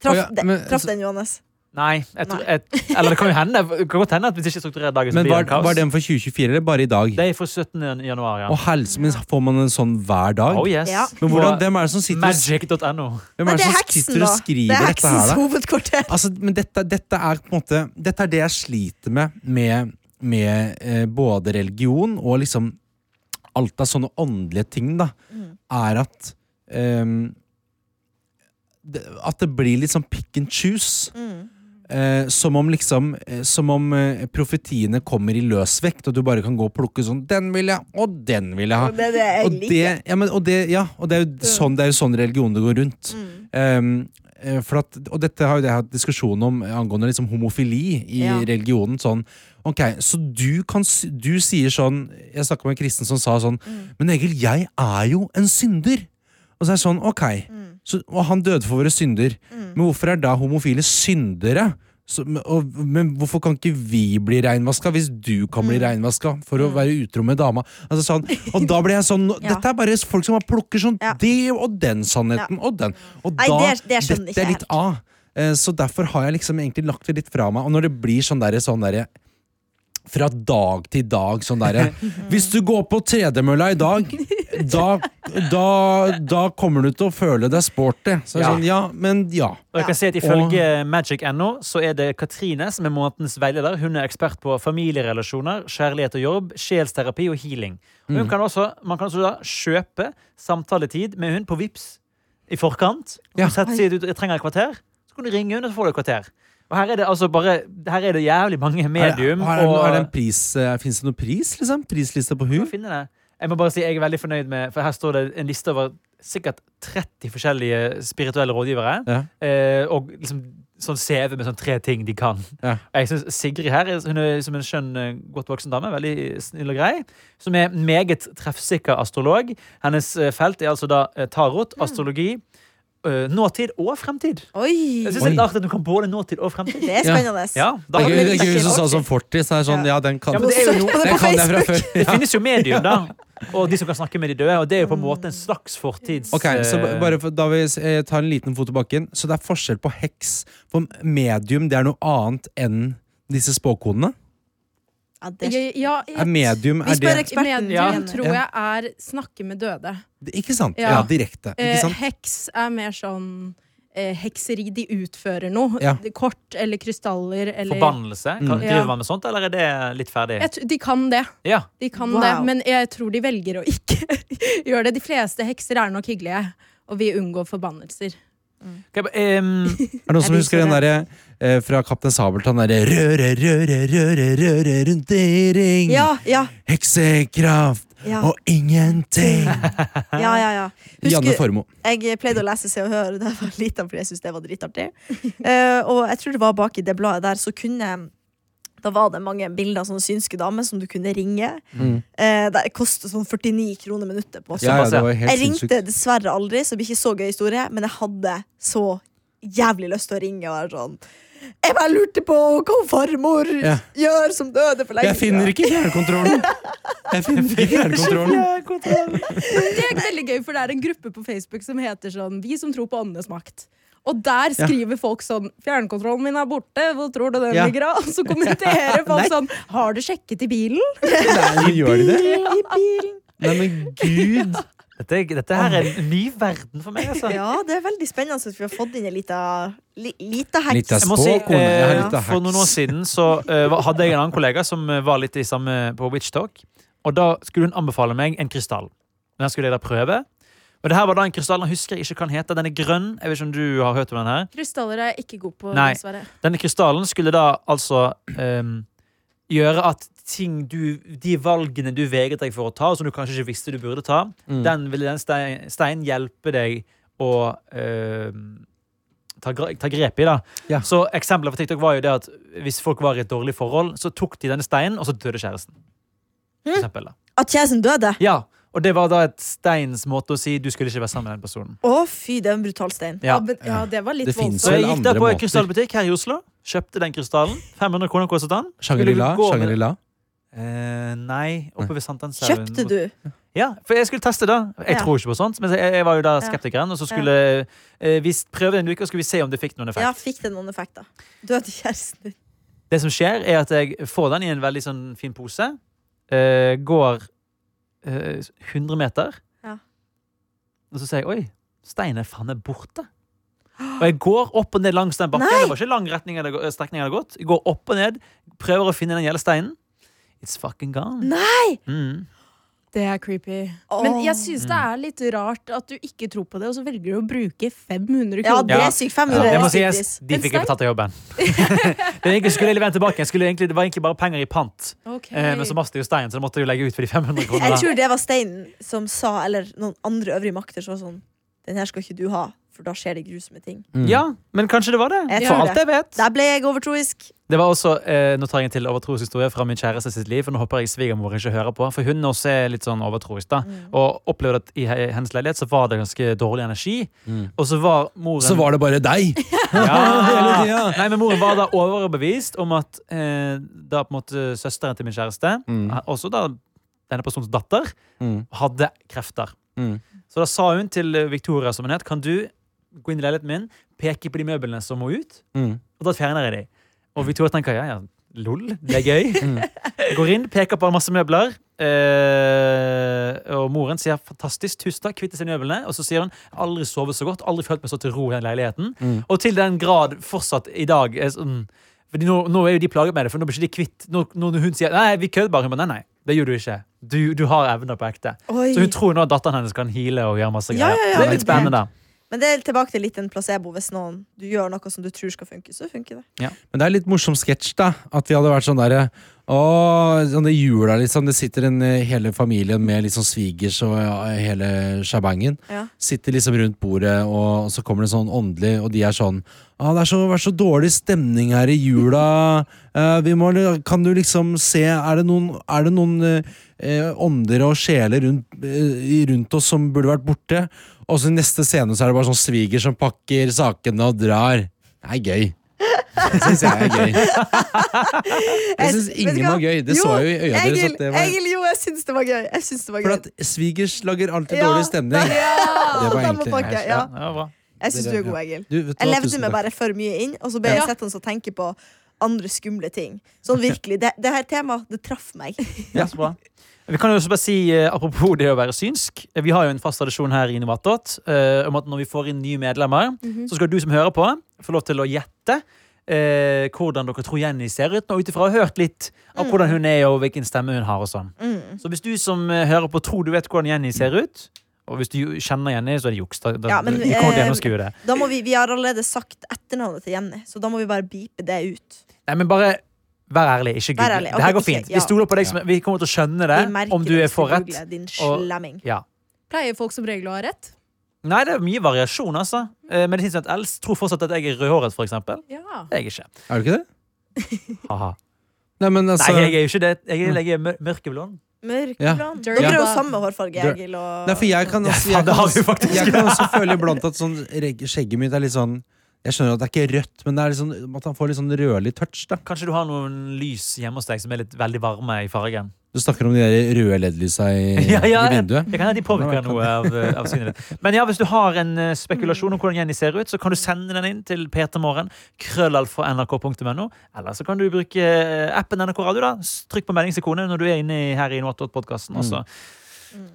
Traff, ja, den- men- traff den, Johannes. Nei, jeg tror, jeg, eller det kan jo hende. Det kan godt hende at hvis ikke strukturerer dagen, så Men blir var, det kaos. var den for 2024, eller bare i dag? Det er for 17. januar, ja. Og helse, men får man en sånn hver dag? Oh yes. Ja. Men hvordan, hvem er det som sitter, og- Magic.no. hvem er det er som heksen, sitter da. og Det skriver er dette her, heksens da? hovedkvarter. Altså, men dette, dette er på en måte Dette er det jeg sliter med med, med eh, både religion og liksom alt av sånne åndelige ting, da, Mm. er at ehm, det, At det blir litt sånn pick and choose. Mm. Eh, som om liksom eh, Som om eh, profetiene kommer i løsvekt, og du bare kan gå og plukke sånn 'Den vil jeg, og den vil jeg ha'. Og det er det jeg Og det, ja, men, og det, ja, og det er jo sånn, det er jo sånn religion det går rundt. Mm. Eh, for at, og dette har jo jeg hatt diskusjon om angående liksom homofili i Ja. religionen. Sånn, ok, Så du, kan, du sier sånn Jeg snakka med en kristen som sa sånn Mm. Men Egil, jeg er jo en synder. Og så er det sånn, ok Mm. så, Og han døde for våre synder. Mm. Men hvorfor er da homofile syndere? Så, og, men hvorfor kan ikke vi bli reinvaska hvis du kan bli Mm. reinvaska for å være utro med dama? Altså sånn, og da ble jeg sånn Ja. Dette er bare folk som plukker sånn Ja. det og den sannheten og den. Og Nei, da, det- det dette er litt A. Eh, Så derfor har jeg liksom egentlig lagt det litt fra meg. Og når det blir sånn derre sånn derre fra dag til dag sånn derre Hvis du går på tredemølla i dag, da, da, da kommer du til å føle deg sporty. Så er Ja. sånn, ja, men ja. Og jeg kan si at Ifølge Magic.no så er det Katrine som er månedens veileder. Hun er ekspert på familierelasjoner, kjærlighet og jobb, sjelsterapi og healing. Og hun Mm. kan også, man kan også da kjøpe samtaletid med hun på Vips i forkant. Ja. Setter, sier du jeg trenger et kvarter, så kan du ringe hun og få deg et kvarter. Og her er det altså bare Her er det jævlig mange medium. Er, det- er, og, er det en pris uh, Fins det noen pris, liksom? Prisliste på hun? det. Jeg må bare si jeg er veldig fornøyd med For her står det en liste over sikkert 30 forskjellige spirituelle rådgivere. Ja. Eh, og liksom sånn CV med sånn tre ting de kan. Ja. Jeg synes Sigrid her er, hun er som en skjønn, eh, godt voksen dame. Veldig snill og grei. Som er meget treffsikker astrolog. Hennes eh, felt er altså da eh, tarot, astrologi, eh, nåtid og fremtid. Oi! Jeg synes det er artig at du kan både nåtid og fremtid. Det er spennende. Ja, da Det er ikke hun du sa sånn fortid, så er sånn, ja, den kan, Ja, det er jo den kan jeg fra før. Det finnes jo medium, da. Og de som kan snakke med de døde. Og det er jo på en måte en slags fortids... Ok, så eh, bare for, Da vil jeg eh, ta en liten fot i bakken. Så det er forskjell på heks. For medium det er noe annet enn disse spåkodene? Ja, det Ja, ja, Er medium Vi er spør eksperten. medium Ja. tror jeg er snakke med døde. det- Ikke sant? Ja. Ja, direkte. Ikke Eh, sant? heks er mer sånn eh, hekseri. De utfører noe. Ja. Kort eller krystaller eller Forbannelse? Kan, Mm. Driver man med sånt, eller er det litt ferdig? jeg, De kan det. Ja. De kan Wow. det, Men jeg tror de velger å ikke gjøre det. De fleste hekser er nok hyggelige, og vi unngår forbannelser. Ok, ba- um, Er det noen som husker den derre eh, fra Kaptein Sabeltann? Derre røre, røre, røre, røre rundt i ring. Ja, ja, Heksekraft ja. og ingenting. ja, ja, ja. Janne Husker, Formoe. jeg pleide å lese Se og Hør da jeg var liten, for jeg syntes det var dritartig. uh, og jeg tror det var bak i det bladet der, så kunne da var det mange bilder av sånne synske damer som du kunne ringe. Mm. Eh, det kostet sånn 49 kroner minuttet. på. Ja, ja, Jeg ringte dessverre aldri, så det blir ikke så gøy historie, men jeg hadde så jævlig lyst til å ringe og være sånn Jeg bare lurte på hva farmor Ja. gjør som døde for lenge Jeg finner ikke fjernkontrollen. Jeg finner ikke fjernkontrollen. Det er veldig gøy, for det er en gruppe på Facebook som heter sånn Vi som tror på åndenes makt. Og der skriver folk sånn 'Fjernkontrollen min er borte, hvor tror du den Ja. ligger?' av?» Og så kommenterer folk sånn 'Har du sjekket i bilen?' Nei, gjør de det? I bilen. Nei, men gud. dette, dette her er en ny verden for meg, altså. Ja, det er veldig spennende at vi har fått inn en lita, li, lita heks. Lita spåkone. Eh, For noen år siden så eh, hadde jeg en annen kollega som eh, var litt i samme på Witch Talk. Og da skulle hun anbefale meg en krystall. Den skulle jeg da prøve. Og det her var da en krystall, jeg husker jeg ikke kan hete. Den er grønn. Jeg vet ikke om du har hørt om den her. Krystaller er jeg ikke god på, Nei. dessverre. Denne krystallen skulle da altså um, gjøre at ting du, de valgene du vegret deg for å ta, som du kanskje ikke visste du burde ta, Mm. den ville den stein, steinen hjelpe deg å uh, ta, ta grep i. da Ja. Så Eksempelet for TikTok var jo det at hvis folk var i et dårlig forhold, så tok de denne steinen, og så døde kjæresten. For Mm. eksempel, da. At kjæresten døde? Ja, og det var da et steins måte å si du skulle ikke være sammen med den personen. Å, fy, det er en brutal stein. Ja. Ja, men, ja, det var litt Det finnes Så jeg gikk da på en krystallbutikk her i Oslo, kjøpte den krystallen. 500 kroner kostet den. Shangri-La? Shangri-La? Eh, nei, oppe ved Sankthanshaugen. Kjøpte du? Ja, for jeg skulle teste da. Jeg Ja. tror ikke på sånt, men jeg, jeg var jo da skeptikeren. Og så skulle eh, vi prøve en uke, og skulle vi se om det fikk noen effekt. Ja, fikk det noen effekt da Døde kjæresten din? Det som skjer, er at jeg får den i en veldig sånn fin pose. eh, går 100 meter. Ja. Og så sier jeg oi, steinen er borte. Og jeg går opp og ned langs den bakken. Nei. Det var ikke lang retning strekning jeg hadde gått. Jeg går opp og ned, prøver å finne den gjelder steinen. It's fucking gone. Nei! Mm. Det er creepy. Oh. Men jeg syns det er litt rart at du ikke tror på det, og så velger du å bruke 500 kroner. Ja, det er sykt. Ja, 500 det må sies. De fikk ikke tatt av jobben. det skulle jeg tilbake. Jeg skulle egentlig, det var egentlig bare penger i pant. okay. Eh, men så mastet jo stein, så da måtte jeg jo legge ut for de 500 kronene. Jeg tror det var steinen som sa, eller noen andre øvrige makter som var sånn Den her skal ikke du ha, for da skjer det grusomme ting. Mm. Ja, men kanskje det var det. Jeg For alt jeg vet. Der ble jeg overtroisk. Det var også, eh, Nå tar jeg en til overtroisk historie fra min kjæreste sitt liv. For nå håper jeg svigermor ikke hører på. For hun også er litt sånn overtroisk. da Og opplevde at i hennes leilighet så var det ganske dårlig energi. Mm. Og så var moren Så var det bare deg! ja. Nei, men Moren var da overbevist om at eh, da på en måte søsteren til min kjæreste, Mm. eh, også da denne personens datter, Mm. hadde krefter. Mm. Så da sa hun til Victoria, som hun het, kan du gå inn i leiligheten min, peke på de møblene som må ut, Mm. og da fjerner jeg de. Og Victoria tenker ja, ja, lol, det er gøy. Mm. Går inn, peker på masse møbler, eh, og moren sier fantastisk, tusen takk, kvitter seg med møblene. Og så sier hun aldri sovet så godt, aldri følt meg så til ro i den leiligheten. Mm. Og til den grad fortsatt i dag er sånn fordi nå, nå er jo de plaget med det, for nå blir ikke de kvitt Når, når hun sier nei, vi kødder bare, hun bare nei, nei, det gjør du ikke. Du, du har evner på ekte. Oi. Så hun tror nå at datteren hennes kan heale og gjøre masse greier. ja, ja, ja, det er litt spennende. Men det er tilbake til litt en placebo. Hvis noen, du gjør noe som du tror skal funke, så funker det. Men det er litt morsom sketsj, da. At vi hadde vært sånn derre sånn det jula, liksom. Det sitter en, eh, hele familien med liksom svigers og ja, hele sjabangen. Ja. Sitter liksom rundt bordet, og, og så kommer det sånn åndelig, og de er sånn ah, Det er så, vært så dårlig stemning her i jula. Eh, vi må, kan du liksom se Er det noen, er det noen eh, ånder og sjeler rundt, eh, rundt oss som burde vært borte? Og så i neste scene så er det bare sånn sviger som pakker sakene og drar. Det er gøy. Det syns jeg er gøy. Jeg syns ingen var gøy. Det Jo, så jeg jo i øya deres. Egil, var- Egil, jo, jeg syns det var gøy. Jeg det var For at svigers lager alltid Ja, dårlig stemning. Ja, Det var egentlig-. Ja, ja, bra. Jeg syns du er god, Egil. Du, Jeg levde meg bare for mye inn, og så ble jeg sett sittende og tenke på andre skumle ting. Sånn virkelig. Det, det her temaet, det traff meg. Ja, så bra. Vi kan jo også bare si, eh, Apropos det å være synsk. eh, Vi har jo en fast tradisjon her i Innovatot eh, om at når vi får inn nye medlemmer, Mhm. så skal du som hører på, få lov til å gjette eh, hvordan dere tror Jenny ser ut. Og ut ifra å ha hørt litt av hvordan hun er og hvilken stemme hun har. og sånn. Mm. Så hvis du som eh, hører på tror du vet hvordan Jenny ser ut, Og hvis du kjenner Jenny, så er det juks. Da, da, Ja, men, du kommer til å eh, gjennomskue det. Da må vi, vi har allerede sagt etternavnet til Jenny, så da må vi bare beepe det ut. Nei, men bare Vær ærlig, ikke google. ærlig, Det her går fint. ja. Vi stoler på deg. Som, vi kommer til å skjønne det om du er for rett. Din og- slemming. Ja. Pleier folk som regel å ha rett? Nei, det er mye variasjon, altså. Eh, Medisinstudent Els tror fortsatt at jeg er rødhåret, for eksempel. Ja. Det er jeg ikke. Er du ikke det? Haha. Nei, men altså Nei, jeg er jo ikke det. Jeg er, jeg er mørkeblond. Mørkeblond. Ja. Dere er jo samme hårfarge, Egil og Nei, for jeg kan også, jeg kan også, jeg kan også føle iblant at sånn skjegget mitt er litt sånn Jeg skjønner at det er ikke rødt, men det er litt sånn, at han får litt sånn rødlig touch. da Kanskje du har noen lys hjemme hos deg som er litt veldig varme i fargen? Du snakker om de der røde LED-lysa i, Ja, ja, i vinduet. Det kan hende de påvirker noe av, av synet. Men ja, hvis du har en eh, spekulasjon om hvordan Jenny ser ut, så kan du sende den inn til petermorgen, nrk.no Eller så kan du bruke eh, appen NRK Radio. da Trykk på meldingsikonet når du er inne i- her i Noatot-podkasten, og så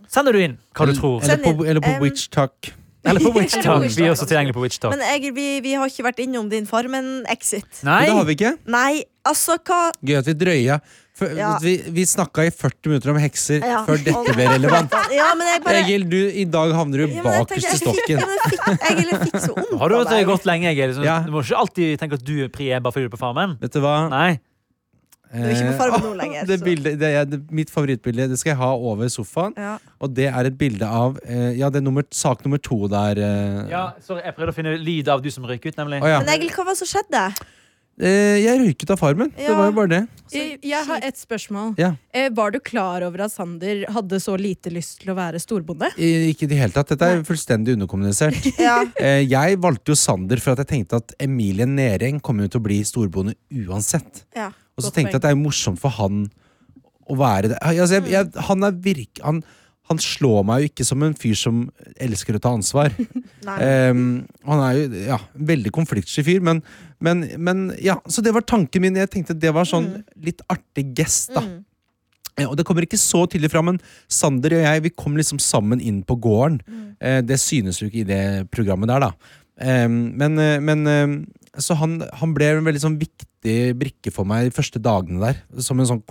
sender du inn hva du tror. Eller på, eller på Witch Talk. Eller på Witch Talk. Witch Vi er også tilgjengelig på Witch Talk. Men Egil, vi, vi har ikke vært innom din Farmen-exit. Nei, det har vi ikke. Nei, altså hva Gøy at vi drøya. For, Ja. Vi, vi snakka i 40 minutter om hekser Ja. før dette ble relevant. Ja, men jeg bare Egil, du, i dag havner du bakerst i stokken. jeg Egil, jeg fikk så vondt har du det deg. lenge, Egil? Ja. Du må ikke alltid tenke at du er pri bare fordi du er på Farmen. Vet du hva? Nei. Du er ikke på Farmen nå Eh, lenger, Det bildet, det er, mitt favorittbilde det skal jeg ha over sofaen. Ja. Og det er et bilde av eh, Ja, det er nummer, sak nummer to der. eh. Ja, sorry, jeg prøvde å finne lyd av du som røyk ut, nemlig. Oh, ja. Men Egil, hva var det som skjedde? Eh, jeg røyket av Farmen. Det var jo bare det. Jeg, jeg har et spørsmål. Ja. Eh, var du klar over at Sander hadde så lite lyst til å være storbonde? Ikke i det hele tatt. Dette er fullstendig underkommunisert. Ja. Eh, jeg valgte jo Sander for at jeg tenkte at Emilie Nering kommer jo til å bli storbonde uansett. Ja. Og så tenkte jeg at det er morsomt for han å være det. Altså, jeg, jeg, han er virk... Han, han slår meg jo ikke som en fyr som elsker å ta ansvar. Ehm, han er jo ja, en veldig konfliktsky fyr, men, men, men ja, Så det var tanken min. Jeg tenkte det var sånn litt artig gest, da. Mm. Ja, Og det kommer ikke så tidlig fram, men Sander og jeg vi kom liksom sammen inn på gården. Eh, det synes jo ikke i det programmet der, da. Um, men eh, men eh, så han, han ble en veldig sånn viktig brikke for meg de første dagene der. Som en sånn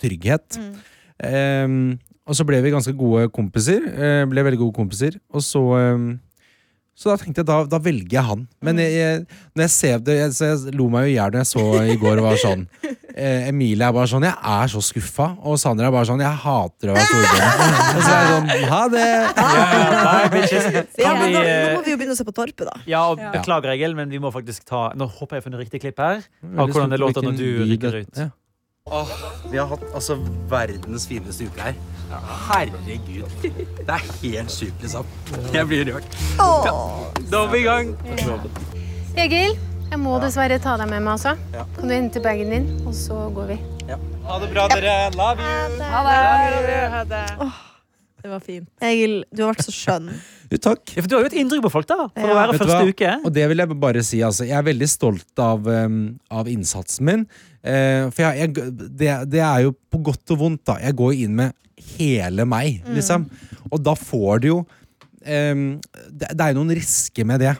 trygghet. Mm. Og så ble vi ganske gode kompiser. eh, ble veldig gode kompiser. Og så ehm, Så da tenkte jeg da, da velger jeg han. Men jeg, jeg, når jeg ser det jeg, så jeg lo meg jo i hjel når jeg så i går og var sånn eh, Emilie er bare sånn Jeg er så skuffa. Og Sandra er bare sånn Jeg hater å være storbonde. og så er jeg sånn Ha det! Nei. Ja, Kan vi, da, nå eh, må vi jo begynne å se på Torpet, da. ja, og beklager, Egil, men vi må faktisk ta Nå håper jeg har funnet riktig klipp her. Av hvordan det låter når du rykker ut. Ja. Vi har hatt altså verdens fineste uke her. Herregud. Det er helt sjukt, liksom. Jeg blir rørt. Da er vi i gang. Egil, jeg må dessverre ta deg med meg altså. Kan du hente bagen din, og så går vi. Ha det bra, dere. Love you. Det var fint. Egil, du har vært så skjønn. Du, takk. Ja, for du har jo et inntrykk på folk, da. For å være Vet første hva? uke. Og det vil jeg bare si, altså. Jeg er veldig stolt av, um, av innsatsen min. Eh, for jeg, jeg, det, det er jo på godt og vondt, da. Jeg går inn med hele meg, liksom. Og da får du jo um, det, det er jo noen risker med det.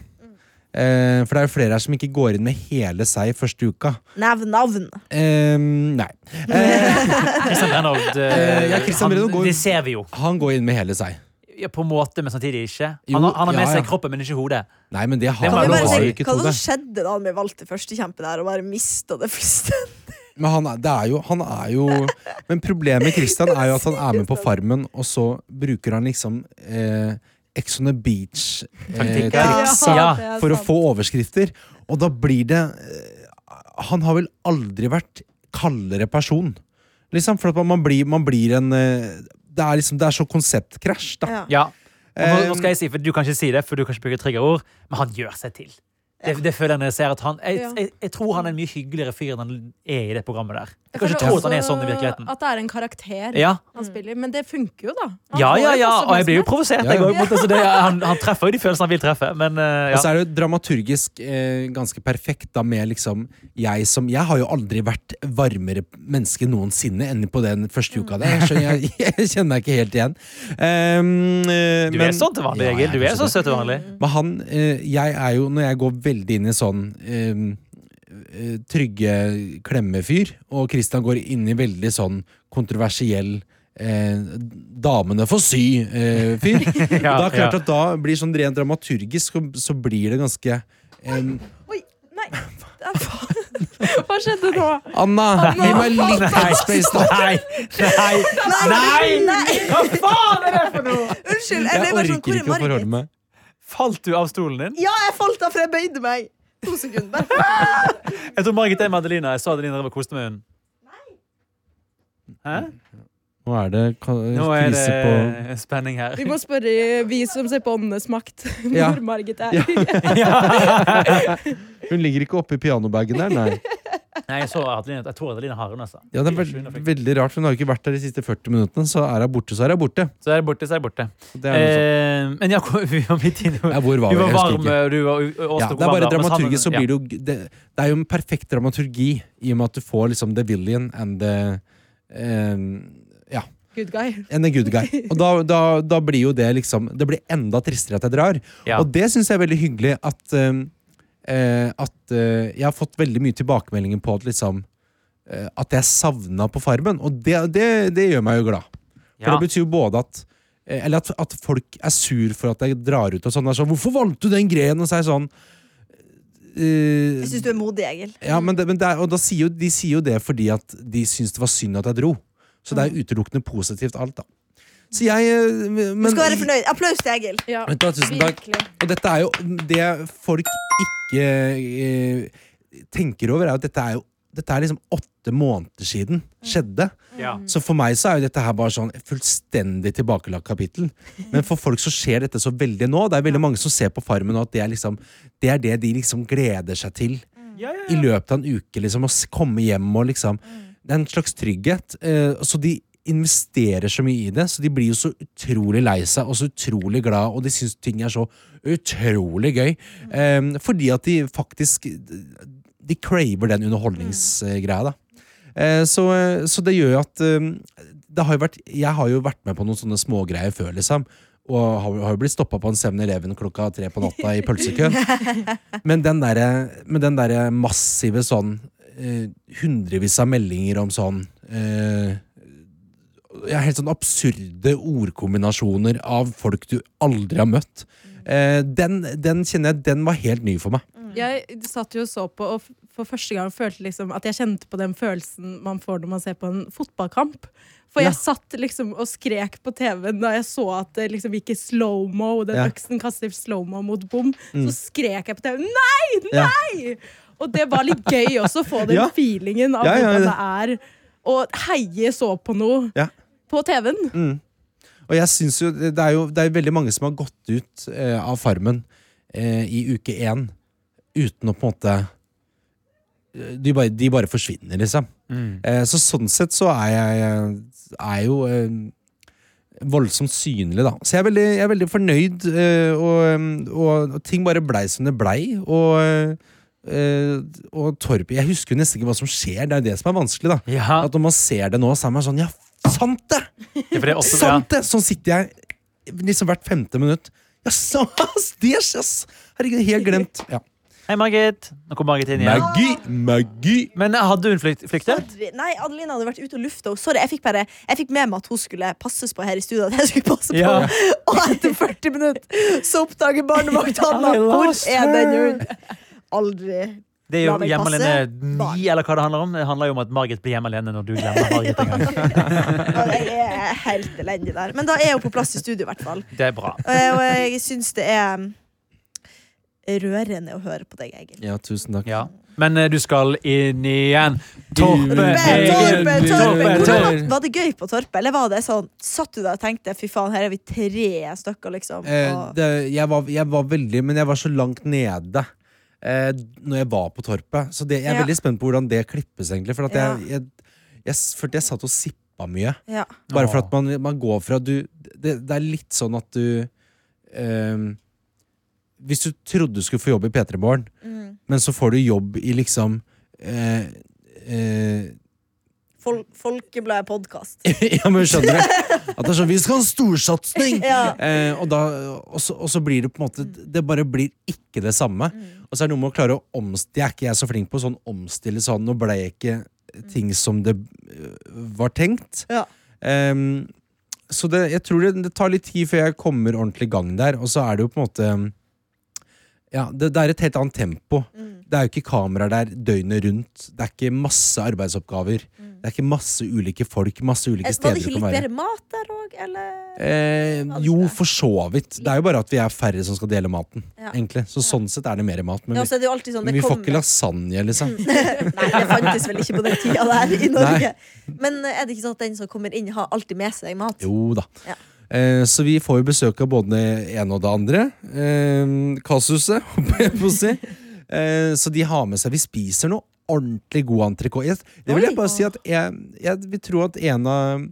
Uh, for det er jo flere her som ikke går inn med hele seg første uka. Nevn navn. Um, nei. Uh, Christian eh, Eh, ja, Christian han- går- Det ser vi jo. han går inn med hele seg. Ja, på en måte, men samtidig ikke. Han, har- han har med seg ja. kroppen, men ikke hodet. Nei, men det har Det har jo ikke hva som skjedde da han ble valgt til førstekjempe der, og bare mista det fullstendig? Men han, er- det er jo, han er jo Men problemet med Christian er jo at han er med på Farmen, og så bruker han liksom eh, Ex on the beach-triksa eh, Ja. for å få overskrifter. Og da blir det eh, Han har vel aldri vært kaldere person. Liksom, for at man, man, blir, man blir en eh, det er, liksom, det er så konseptkrasj, da. Ja. Ja. Og nå, nå Eh, skal jeg si, for Du kan ikke si det, for du kan ikke bruke triggerord, men han gjør seg til. Det, det føler jeg når jeg ser at han jeg, jeg, jeg tror han er en mye hyggeligere fyr enn han er i det programmet der. Jeg føler også han er sånn i virkeligheten. At det er en karakter Ja, han spiller. Men det funker jo, da. Han ja, får ja, jo ja. og jeg blir jo provosert. Ja, Jeg ja. også, altså det, han, han treffer jo de følelsene han vil treffe, men eh, Og så ja. er det jo dramaturgisk eh, ganske perfekt da med liksom jeg som Jeg har jo aldri vært varmere menneske noensinne enn på den første uka der. Jeg, skjønner, jeg, jeg kjenner meg ikke helt igjen. Um, eh, Du men- er sånn til vanlig, Ja, Egil. jeg Du er kanskje så søt til vanlig. Men han eh, Jeg er jo, når jeg går veldig inn i sånn eh, trygge klemmefyr, og Christian går inn i veldig sånn kontroversiell eh, damene får sy-fyr. Ja, da det klart ja. at da blir sånn rent dramaturgisk, så, blir det ganske em, Oi, nei. Hva skjedde nå? Anna, gi meg litt headspace, da! Nei! Nei! Nei! Hva faen er det for noe?! Unnskyld. Jeg bare sånn, orker er ikke å forholde meg. Falt du av stolen din? Ja, jeg falt av, for jeg bøyde meg. To sekunder. Jeg tror Margit er med Adelina. Jeg så Adelina drev og koste med henne. Hæ? Nå er det Nå er det spenning her. Vi må spørre vi som ser på Åndenes makt, Ja. Margit er. Hun ligger ikke oppi pianobagen der, nei. Nei, jeg, så Adeline, jeg tror Adeline har henne. Altså. Ja, det er veld, veldig rart, for Hun har jo ikke vært der de siste 40 minuttene. Så er hun borte, så er hun borte. Så er det borte, så er det borte. Det er. Eh, men Jakob, vi var midt inne Ja, hvor var vi? var Jeg husker varm, ikke. og du var og Ja, det er bare dramaturgi, dramaturgisk, så blir det jo det, det er jo en perfekt dramaturgi i og med at du får liksom the villain and the um, Ja, Good guy. and the good guy. Og da, da, da blir jo det liksom Det blir enda tristere at jeg drar. Ja. Og det syns jeg er veldig hyggelig at eh, At eh, jeg har fått veldig mye tilbakemeldinger på at liksom eh, At jeg savna på Farmen. Og det, det, det gjør meg jo glad. For Ja. det betyr jo både at eh, Eller at, at folk er sur for at jeg drar ut og sånn. Sånn 'Hvorfor valgte du den grenen?' Og så er jeg sånn uh, Jeg syns du er modig, Egil. ja, men det, men det er, og da sier jo, de sier jo det fordi at de syns det var synd at jeg dro. Så det er utelukkende positivt alt, da. Så jeg eh, men, Du skal være fornøyd. Applaus til Egil. Ja, du tusen takk. Og dette er jo det folk ikke eh, tenker over, er at dette er jo dette er liksom åtte måneder siden skjedde. Ja. Så for meg så er jo dette her bare sånn fullstendig tilbakelagt kapittel. Men for folk så skjer dette så veldig nå. Det er veldig mange som ser på Farmen nå at det er, liksom, det er det de liksom gleder seg til Ja, ja, i løpet av en uke. liksom, Å komme hjem og liksom Det er en slags trygghet. Eh, så de investerer så mye i det, så de blir jo så utrolig lei seg og så utrolig glad, og de syns ting er så utrolig gøy. Eh, fordi at de faktisk De craver den underholdningsgreia, da. Eh, så, så det gjør jo at eh, det har jo vært, Jeg har jo vært med på noen sånne smågreier før, liksom. Og har, jo blitt stoppa på en 7-Eleven klokka tre på natta i pølsekø. Men den derre derre massive sånn eh, Hundrevis av meldinger om sånn eh, ja, Helt sånn absurde ordkombinasjoner av folk du aldri har møtt. Eh, den, den kjenner jeg Den var helt ny for meg. Jeg satt jo og så på, og for første gang følte liksom at jeg kjente på den følelsen man får når man ser på en fotballkamp. For Ja. jeg satt liksom og skrek på TV-en da jeg så at det liksom gikk i slow-mo, den Ja. øksen kaster slow-mo mot bom. Mm. Så skrek jeg på TV-en. Nei! Ja. Nei! Og det var litt gøy også, å få den Ja. feelingen av Ja, ja, hvordan det er å heie så på noe Ja. På TV-en. Mm. Og jeg synes jo Det er jo det er veldig mange som har gått ut eh, av Farmen eh, i uke én uten å på en måte eh, de bare, de bare forsvinner, liksom. Mm. Eh, så sånn sett så er jeg er jo eh, voldsomt synlig, da. Så jeg er veldig, jeg er veldig fornøyd, eh, og, og, og ting bare blei som det blei. Og, eh, og Torp Jeg husker jo nesten ikke hva som skjer, det er det som er vanskelig. da Ja, At når man ser det nå, så er man sånn Ja, sant det! Ja, det også. Sant det! Sånn sitter jeg liksom hvert femte minutt. Ja, yes, skjer, ass! Herregud, helt glemt. Ja. Hei, Margit. Nå kom Margit inn igjen. Magi! Magi! Men eh, hadde hun flykt, flyktet? Nei, Adeline hadde vært ute og lufta. Sorry, jeg fikk, bare, jeg fikk med meg at hun skulle passes på her i studio. At jeg skulle passe på Og etter 40 minutter så oppdager barnevakta hvor er den hun? hunden. Aldri. Det er jo hjemme alene 9, eller hva det handler om. Det handler jo om at Margit blir hjemme alene når du glemmer Margit en gang. Ja, Jeg er helt elendig der. Men da er hun på plass i studio, i hvert fall. Det er bra. Eh, Og jeg syns det er rørende å høre på deg, Egil. Ja, tusen takk. Ja. Men eh, du skal inn igjen. Torpe, Torpe, Torpe, Torpe. Var, det gøy på Torpe, eller var det sånn Satt du der og tenkte fy faen, her er vi tre stykker, liksom? Eh, det, jeg, var, jeg var veldig Men jeg var så langt nede eh, når jeg var på Torpet. Så det, jeg er Ja. veldig spent på hvordan det klippes, egentlig. For at Ja. jeg, jeg, jeg, følte jeg satt og sippa mye. ja. Bare for at man, man går fra du det, det er litt sånn at du eh, Hvis du trodde du skulle få jobb i P3 Morgen, Mm. men så får du jobb i liksom eh, eh, Fol Folkebladet podkast. Ja, men skjønner du? At det er sånn Vi skal ha en storsatsing! Ja. Eh, og, da, og, så, og så blir det på en måte Det bare blir ikke det samme. Mm. Og så er det noe med å klare å omstille Jeg er ikke jeg så flink på. Sånn omstille sånn Nå ble jeg ikke ting som det øh, var tenkt. Ja. Um, så det, jeg tror det, det tar litt tid før jeg kommer ordentlig i gang der, og så er det jo på en måte ja, det, det er et helt annet tempo. Det er jo ikke kameraer der døgnet rundt. Det er ikke masse arbeidsoppgaver. Det er ikke masse ulike folk, masse ulike Eh, Var det ikke litt bedre mat der òg, eller? Eh, jo, for så vidt. Det er jo bare at vi er færre som skal dele maten. Ja. egentlig Så Sånn sett er det mer mat. Men Ja, sånn, men vi får ikke lasagne, liksom. Nei, det fantes vel ikke på den tida der i Norge. Men eh, er det ikke sånn at den som kommer inn, har alltid med seg mat? Jo da. Ja. Eh, så vi får jo besøk av både det ene og det andre. Eh, Kasuset, håper jeg på å si. Eh, så de har med seg Vi spiser noe ordentlig god entrecôte. Det vil jeg bare si at jeg, jeg vil tro at en av,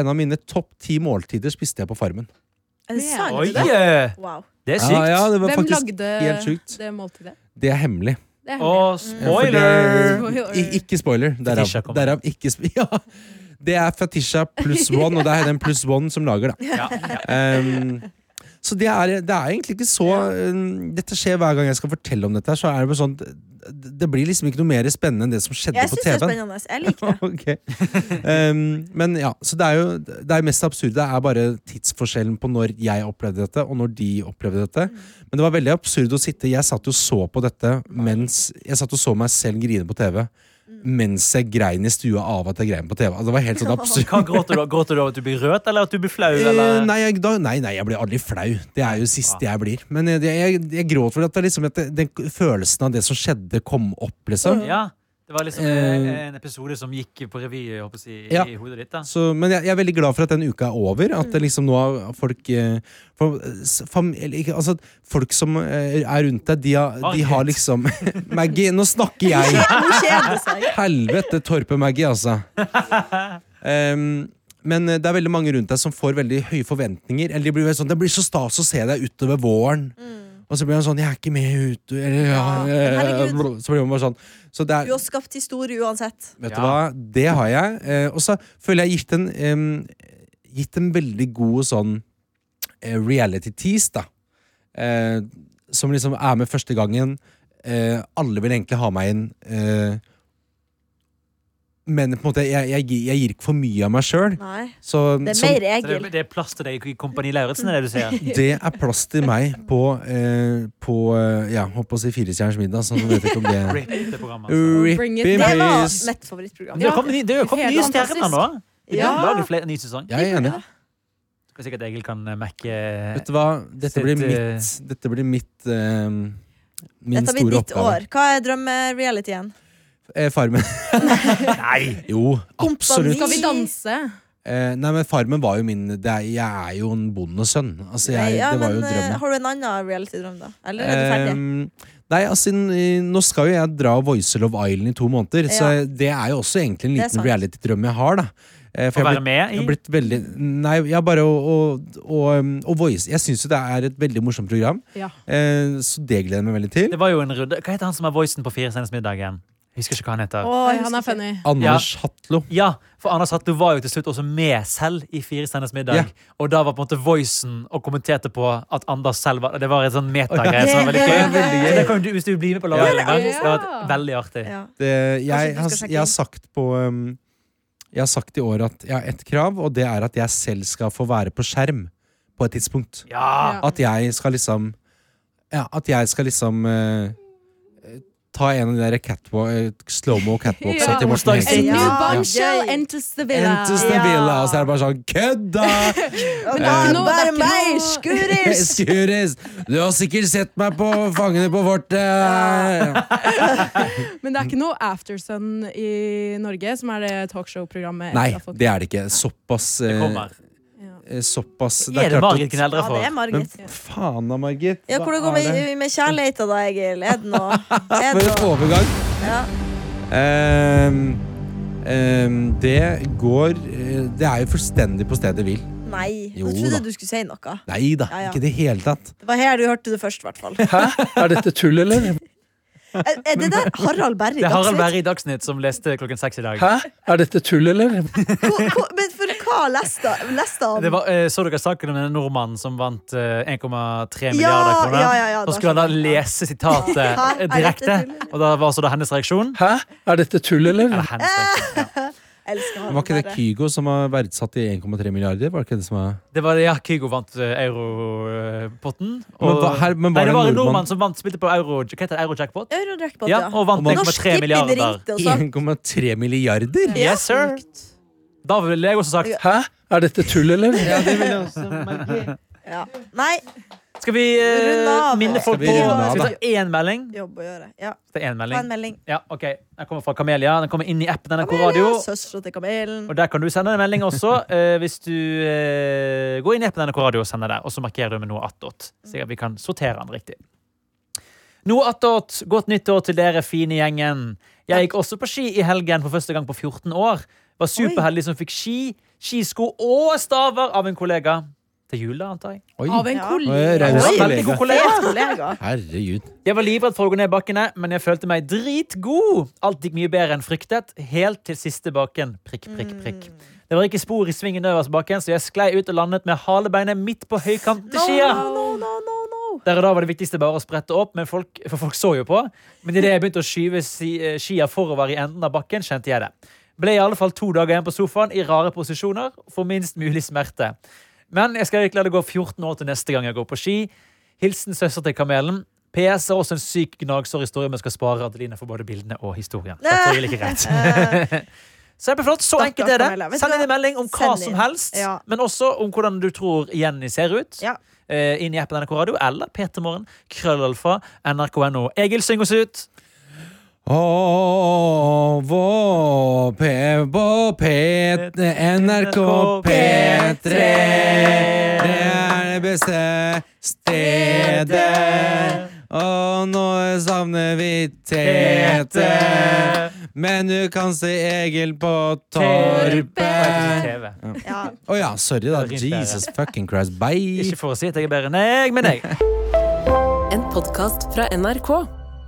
en av mine topp ti måltider spiste jeg på Farmen. Er det sant? Oi! det? Wow. Det er sykt. ja, det var Hvem lagde helt det måltidet? Det er hemmelig. Det er hemmelig. Ja, spoiler! I, ikke spoiler. Derav, derav ikke spoiler Ja! Det er Fetisha pluss one, og det er den pluss one som lager, da. Um, så det er, det er egentlig ikke så um, Dette skjer hver gang jeg skal fortelle om dette. Så er det bare sånn Det det blir liksom ikke noe mer spennende enn det som skjedde Jeg på syns det er TV-en. spennende. Jeg liker det. Um, men ja, så det er jo Det er mest absurde er bare tidsforskjellen på når jeg opplevde dette, og når de opplevde dette. Men det var veldig absurd å sitte Jeg satt jo så på dette mens Jeg satt og så meg selv grine på TV. Mens jeg grein i stua av at jeg grein på TV. Altså, Det var helt sånn absurd. Hva Gråter du, gråter du av at du blir rød, eller at du blir flau? Eh, Eller? nei, jeg, da, nei, nei, jeg blir aldri flau. Det er jo siste jeg blir. Men jeg, jeg, jeg gråt for at, det, liksom, at det, den følelsen av det som skjedde, kom opp, liksom. Ja, det var liksom Eh, en episode som gikk på revy jeg håper å si, Ja. i hodet ditt. da Så, men jeg, jeg er veldig glad for at den uka er over. At det liksom nå har folk eh, for, familie, ikke, altså, Folk som eh, er rundt deg, de har, de har liksom Maggie, nå snakker jeg! Helvete, Torpe-Maggie, altså. Um, men eh, det er veldig mange rundt deg som får veldig høye forventninger. Eller de blir sånn, Det blir så stas å se deg utover våren. Og så blir han sånn 'Jeg er ikke med ut', eller ja, Ja, eh, herregud. Så blir man bare sånn. Så det er, Du har skapt historie uansett. Vet du hva, det har jeg. Eh, og så føler jeg gitt en, em, gitt en veldig god sånn eh, reality-tease, da. Eh, som liksom er med første gangen. Eh, alle vil egentlig ha meg inn. Eh, men på en måte, jeg, jeg, gir- jeg gir ikke for mye av meg sjøl. Det er mer Egil. det, det er plass til deg i Kompani Lauritzen, er det du sier? det er plass til meg på, eh, på eh, Ja, håper å si Firestjerners middag, så jeg vet ikke om det Rip det programmet. Altså. Rip in it in Det var mitt favorittprogram. Det kom, det er kommet nye stjerner nå. Vi Ja. kan lage flere, ny sesong. Jeg er enig. Skal sikkert Egil kan eh, mekke Vet du hva, dette Sitt, blir eh, mitt Dette blir mitt eh, Min Dette blir store ditt oppgave. år. Hva er drømmerealityen? Eh, Farmen. Nei! Jo, absolutt. Skal vi danse? Eh, nei, men Farmen var jo min det er, Jeg er jo en bondesønn. Altså, Nei, jeg, ja, det var men, jo drømmen. har du en annen reality-drøm, da? Eller er du ferdig? Ehm, nei, altså Nå skal jo jeg dra Voice Love Island i to måneder, så det er jo også egentlig en liten reality-drøm jeg har. da for å være med i Jeg blitt veldig Nei, jeg bare å, å, å, um, å voice Jeg syns jo det er et veldig morsomt program, Ja. eh, så det gleder jeg meg veldig til. Det var jo en rydde. Hva heter han som er voicen på Fire senest middag igjen? Jeg husker ikke hva han heter. Oi, han er funny. Anders Hatlo. Ja, for Anders Hatlo var jo til slutt også med selv i Fire stjerners middag. Yeah. Og da var på en måte voicen og kommenterte på at Anders selv var Det var en sånn metagreie som var veldig Det gøy. kan du, hvis du blir med på laget Ja. Ja. det var veldig artig. Ja. Det, jeg, har, jeg har sagt på um, Jeg har sagt i år at jeg har ett krav, og det er at jeg selv skal få være på skjerm på et tidspunkt. Ja! Ja. At jeg skal liksom Ja, at jeg skal liksom eh, Ta en av de der catwalk, eh, slow-mo catwalksa Ja. til Morten new Ja. bombshell Gøy. enters the villa. Entes the Ja. villa, og så er det bare sånn Kødda! Men det er det bare meg, skuris! Skuris! Du har sikkert sett meg på Fangene på fortet! Men det er ikke noe Aftersun i Norge, som er det talkshow-programmet. Nei, det er det ikke. Såpass Det eh, kommer. Eh, Såpass Er det klart Margit at- for? Ja, det er Margit. Men faen da, Margit. Ja, hvordan går er det? det med, med kjærligheten da, Egil? Er det noe? Er For det en overgang. Ja. Um, um, det går eh, Det er jo fullstendig på stedet hvil. Nei, Jo jeg trodde da. du skulle si noe. Nei da, Ja, ja. ikke i det hele tatt. Det var her du hørte det først, i hvert fall. Hæ? Er dette tull, eller? Er, er det der Harald Berre i Dagsnytt? Det er Harald? Berre i Dagsnytt som leste klokken seks i dag. Hæ? Er dette tull, eller? Hvor- hvor- Men for hva leste, leste han? Det var, eh, så dere saken om en nordmann som vant eh, 1,3 milliarder ja, kroner? ja, ja, ja, Så skulle han da lese sitatet Hæ? eh, direkte, og da var så da hennes reaksjon Hæ? Er dette tull, eller? Er hennes reaksjon. Ja. Elsker han Var ikke det. Kygo som var verdsatt i 1,3 milliarder? Var det ikke det som var Det var ja, Kygo vant uh, europotten. Men hva- her- men var det det var en nordmann? nordmann som vant, spilte på euro, hva heter det, Eurojackpot. Eurojackpot, Ja, ja. og vant 1,3 milliarder. ringte 1,3 milliarder? Ja. Yes, sir. Da ville jeg også sagt Hæ? Er dette tull, eller? ja. Nei, Skal vi uh, minne folk på Skal vi ta én melding? jobb å gjøre. Ja. Ta melding. en melding. Ja, ok. Den kommer fra Kamelia. Den kommer inn i appen NRK Radio. Søstera til Kamelen. Og Der kan du sende en melding også, uh, hvis du uh, går inn i appen NRK Radio og sender det. Og så markerer du med noe attåt, Så vi kan sortere den riktig. Noe attåt. Godt nyttår til dere fine gjengen. Jeg gikk også på ski i helgen for første gang på 14 år. Var superheldig som fikk ski, skisko og staver av en kollega. Til jul, da, antar jeg. Oi, Av en kollega. Ja. Oi, veldig god kollega. Herregud. Jeg var livredd for å gå ned bakkene, men jeg følte meg dritgod. Alt gikk mye bedre enn fryktet, helt til siste bakken. Prikk, prikk, prikk. Det var ikke spor i svingen øverst bakken, så jeg sklei ut og landet med halebeinet midt på høykant til skia. No, no, no, no. Der og da var det viktigste bare å sprette opp, men folk, for folk så jo på. Men idet jeg begynte å skyve eh, skia forover i enden av bakken, kjente jeg det. Ble i alle fall to dager igjen på sofaen i rare posisjoner for minst mulig smerte. Men jeg skal ikke la det gå 14 år til neste gang jeg går på ski. Hilsen søster til Kamelen. PS er også en syk gnagsårhistorie, men skal spare Adeline for både bildene og historien. Det er like greit. Kjempeflott. Så enkelt er det. Camilla. Vet du Send inn en melding om hva som helst, Ja. men også om hvordan du tror Jenny ser ut. Ja. Eh, inn i appen NRK Radio eller Petermorgen. Krøllalfa. NRK.no. Egil, syng oss ut. P, på P, NRK P3. Det er det beste stedet. Og nå savner vi Tete. Men du kan se Egil på Torpet. Å Ja. Oh, ja, sorry, da. Er Jesus fucking Christ. Bye. Ikke for å si at jeg er bedre enn deg, men jeg. En podkast fra NRK.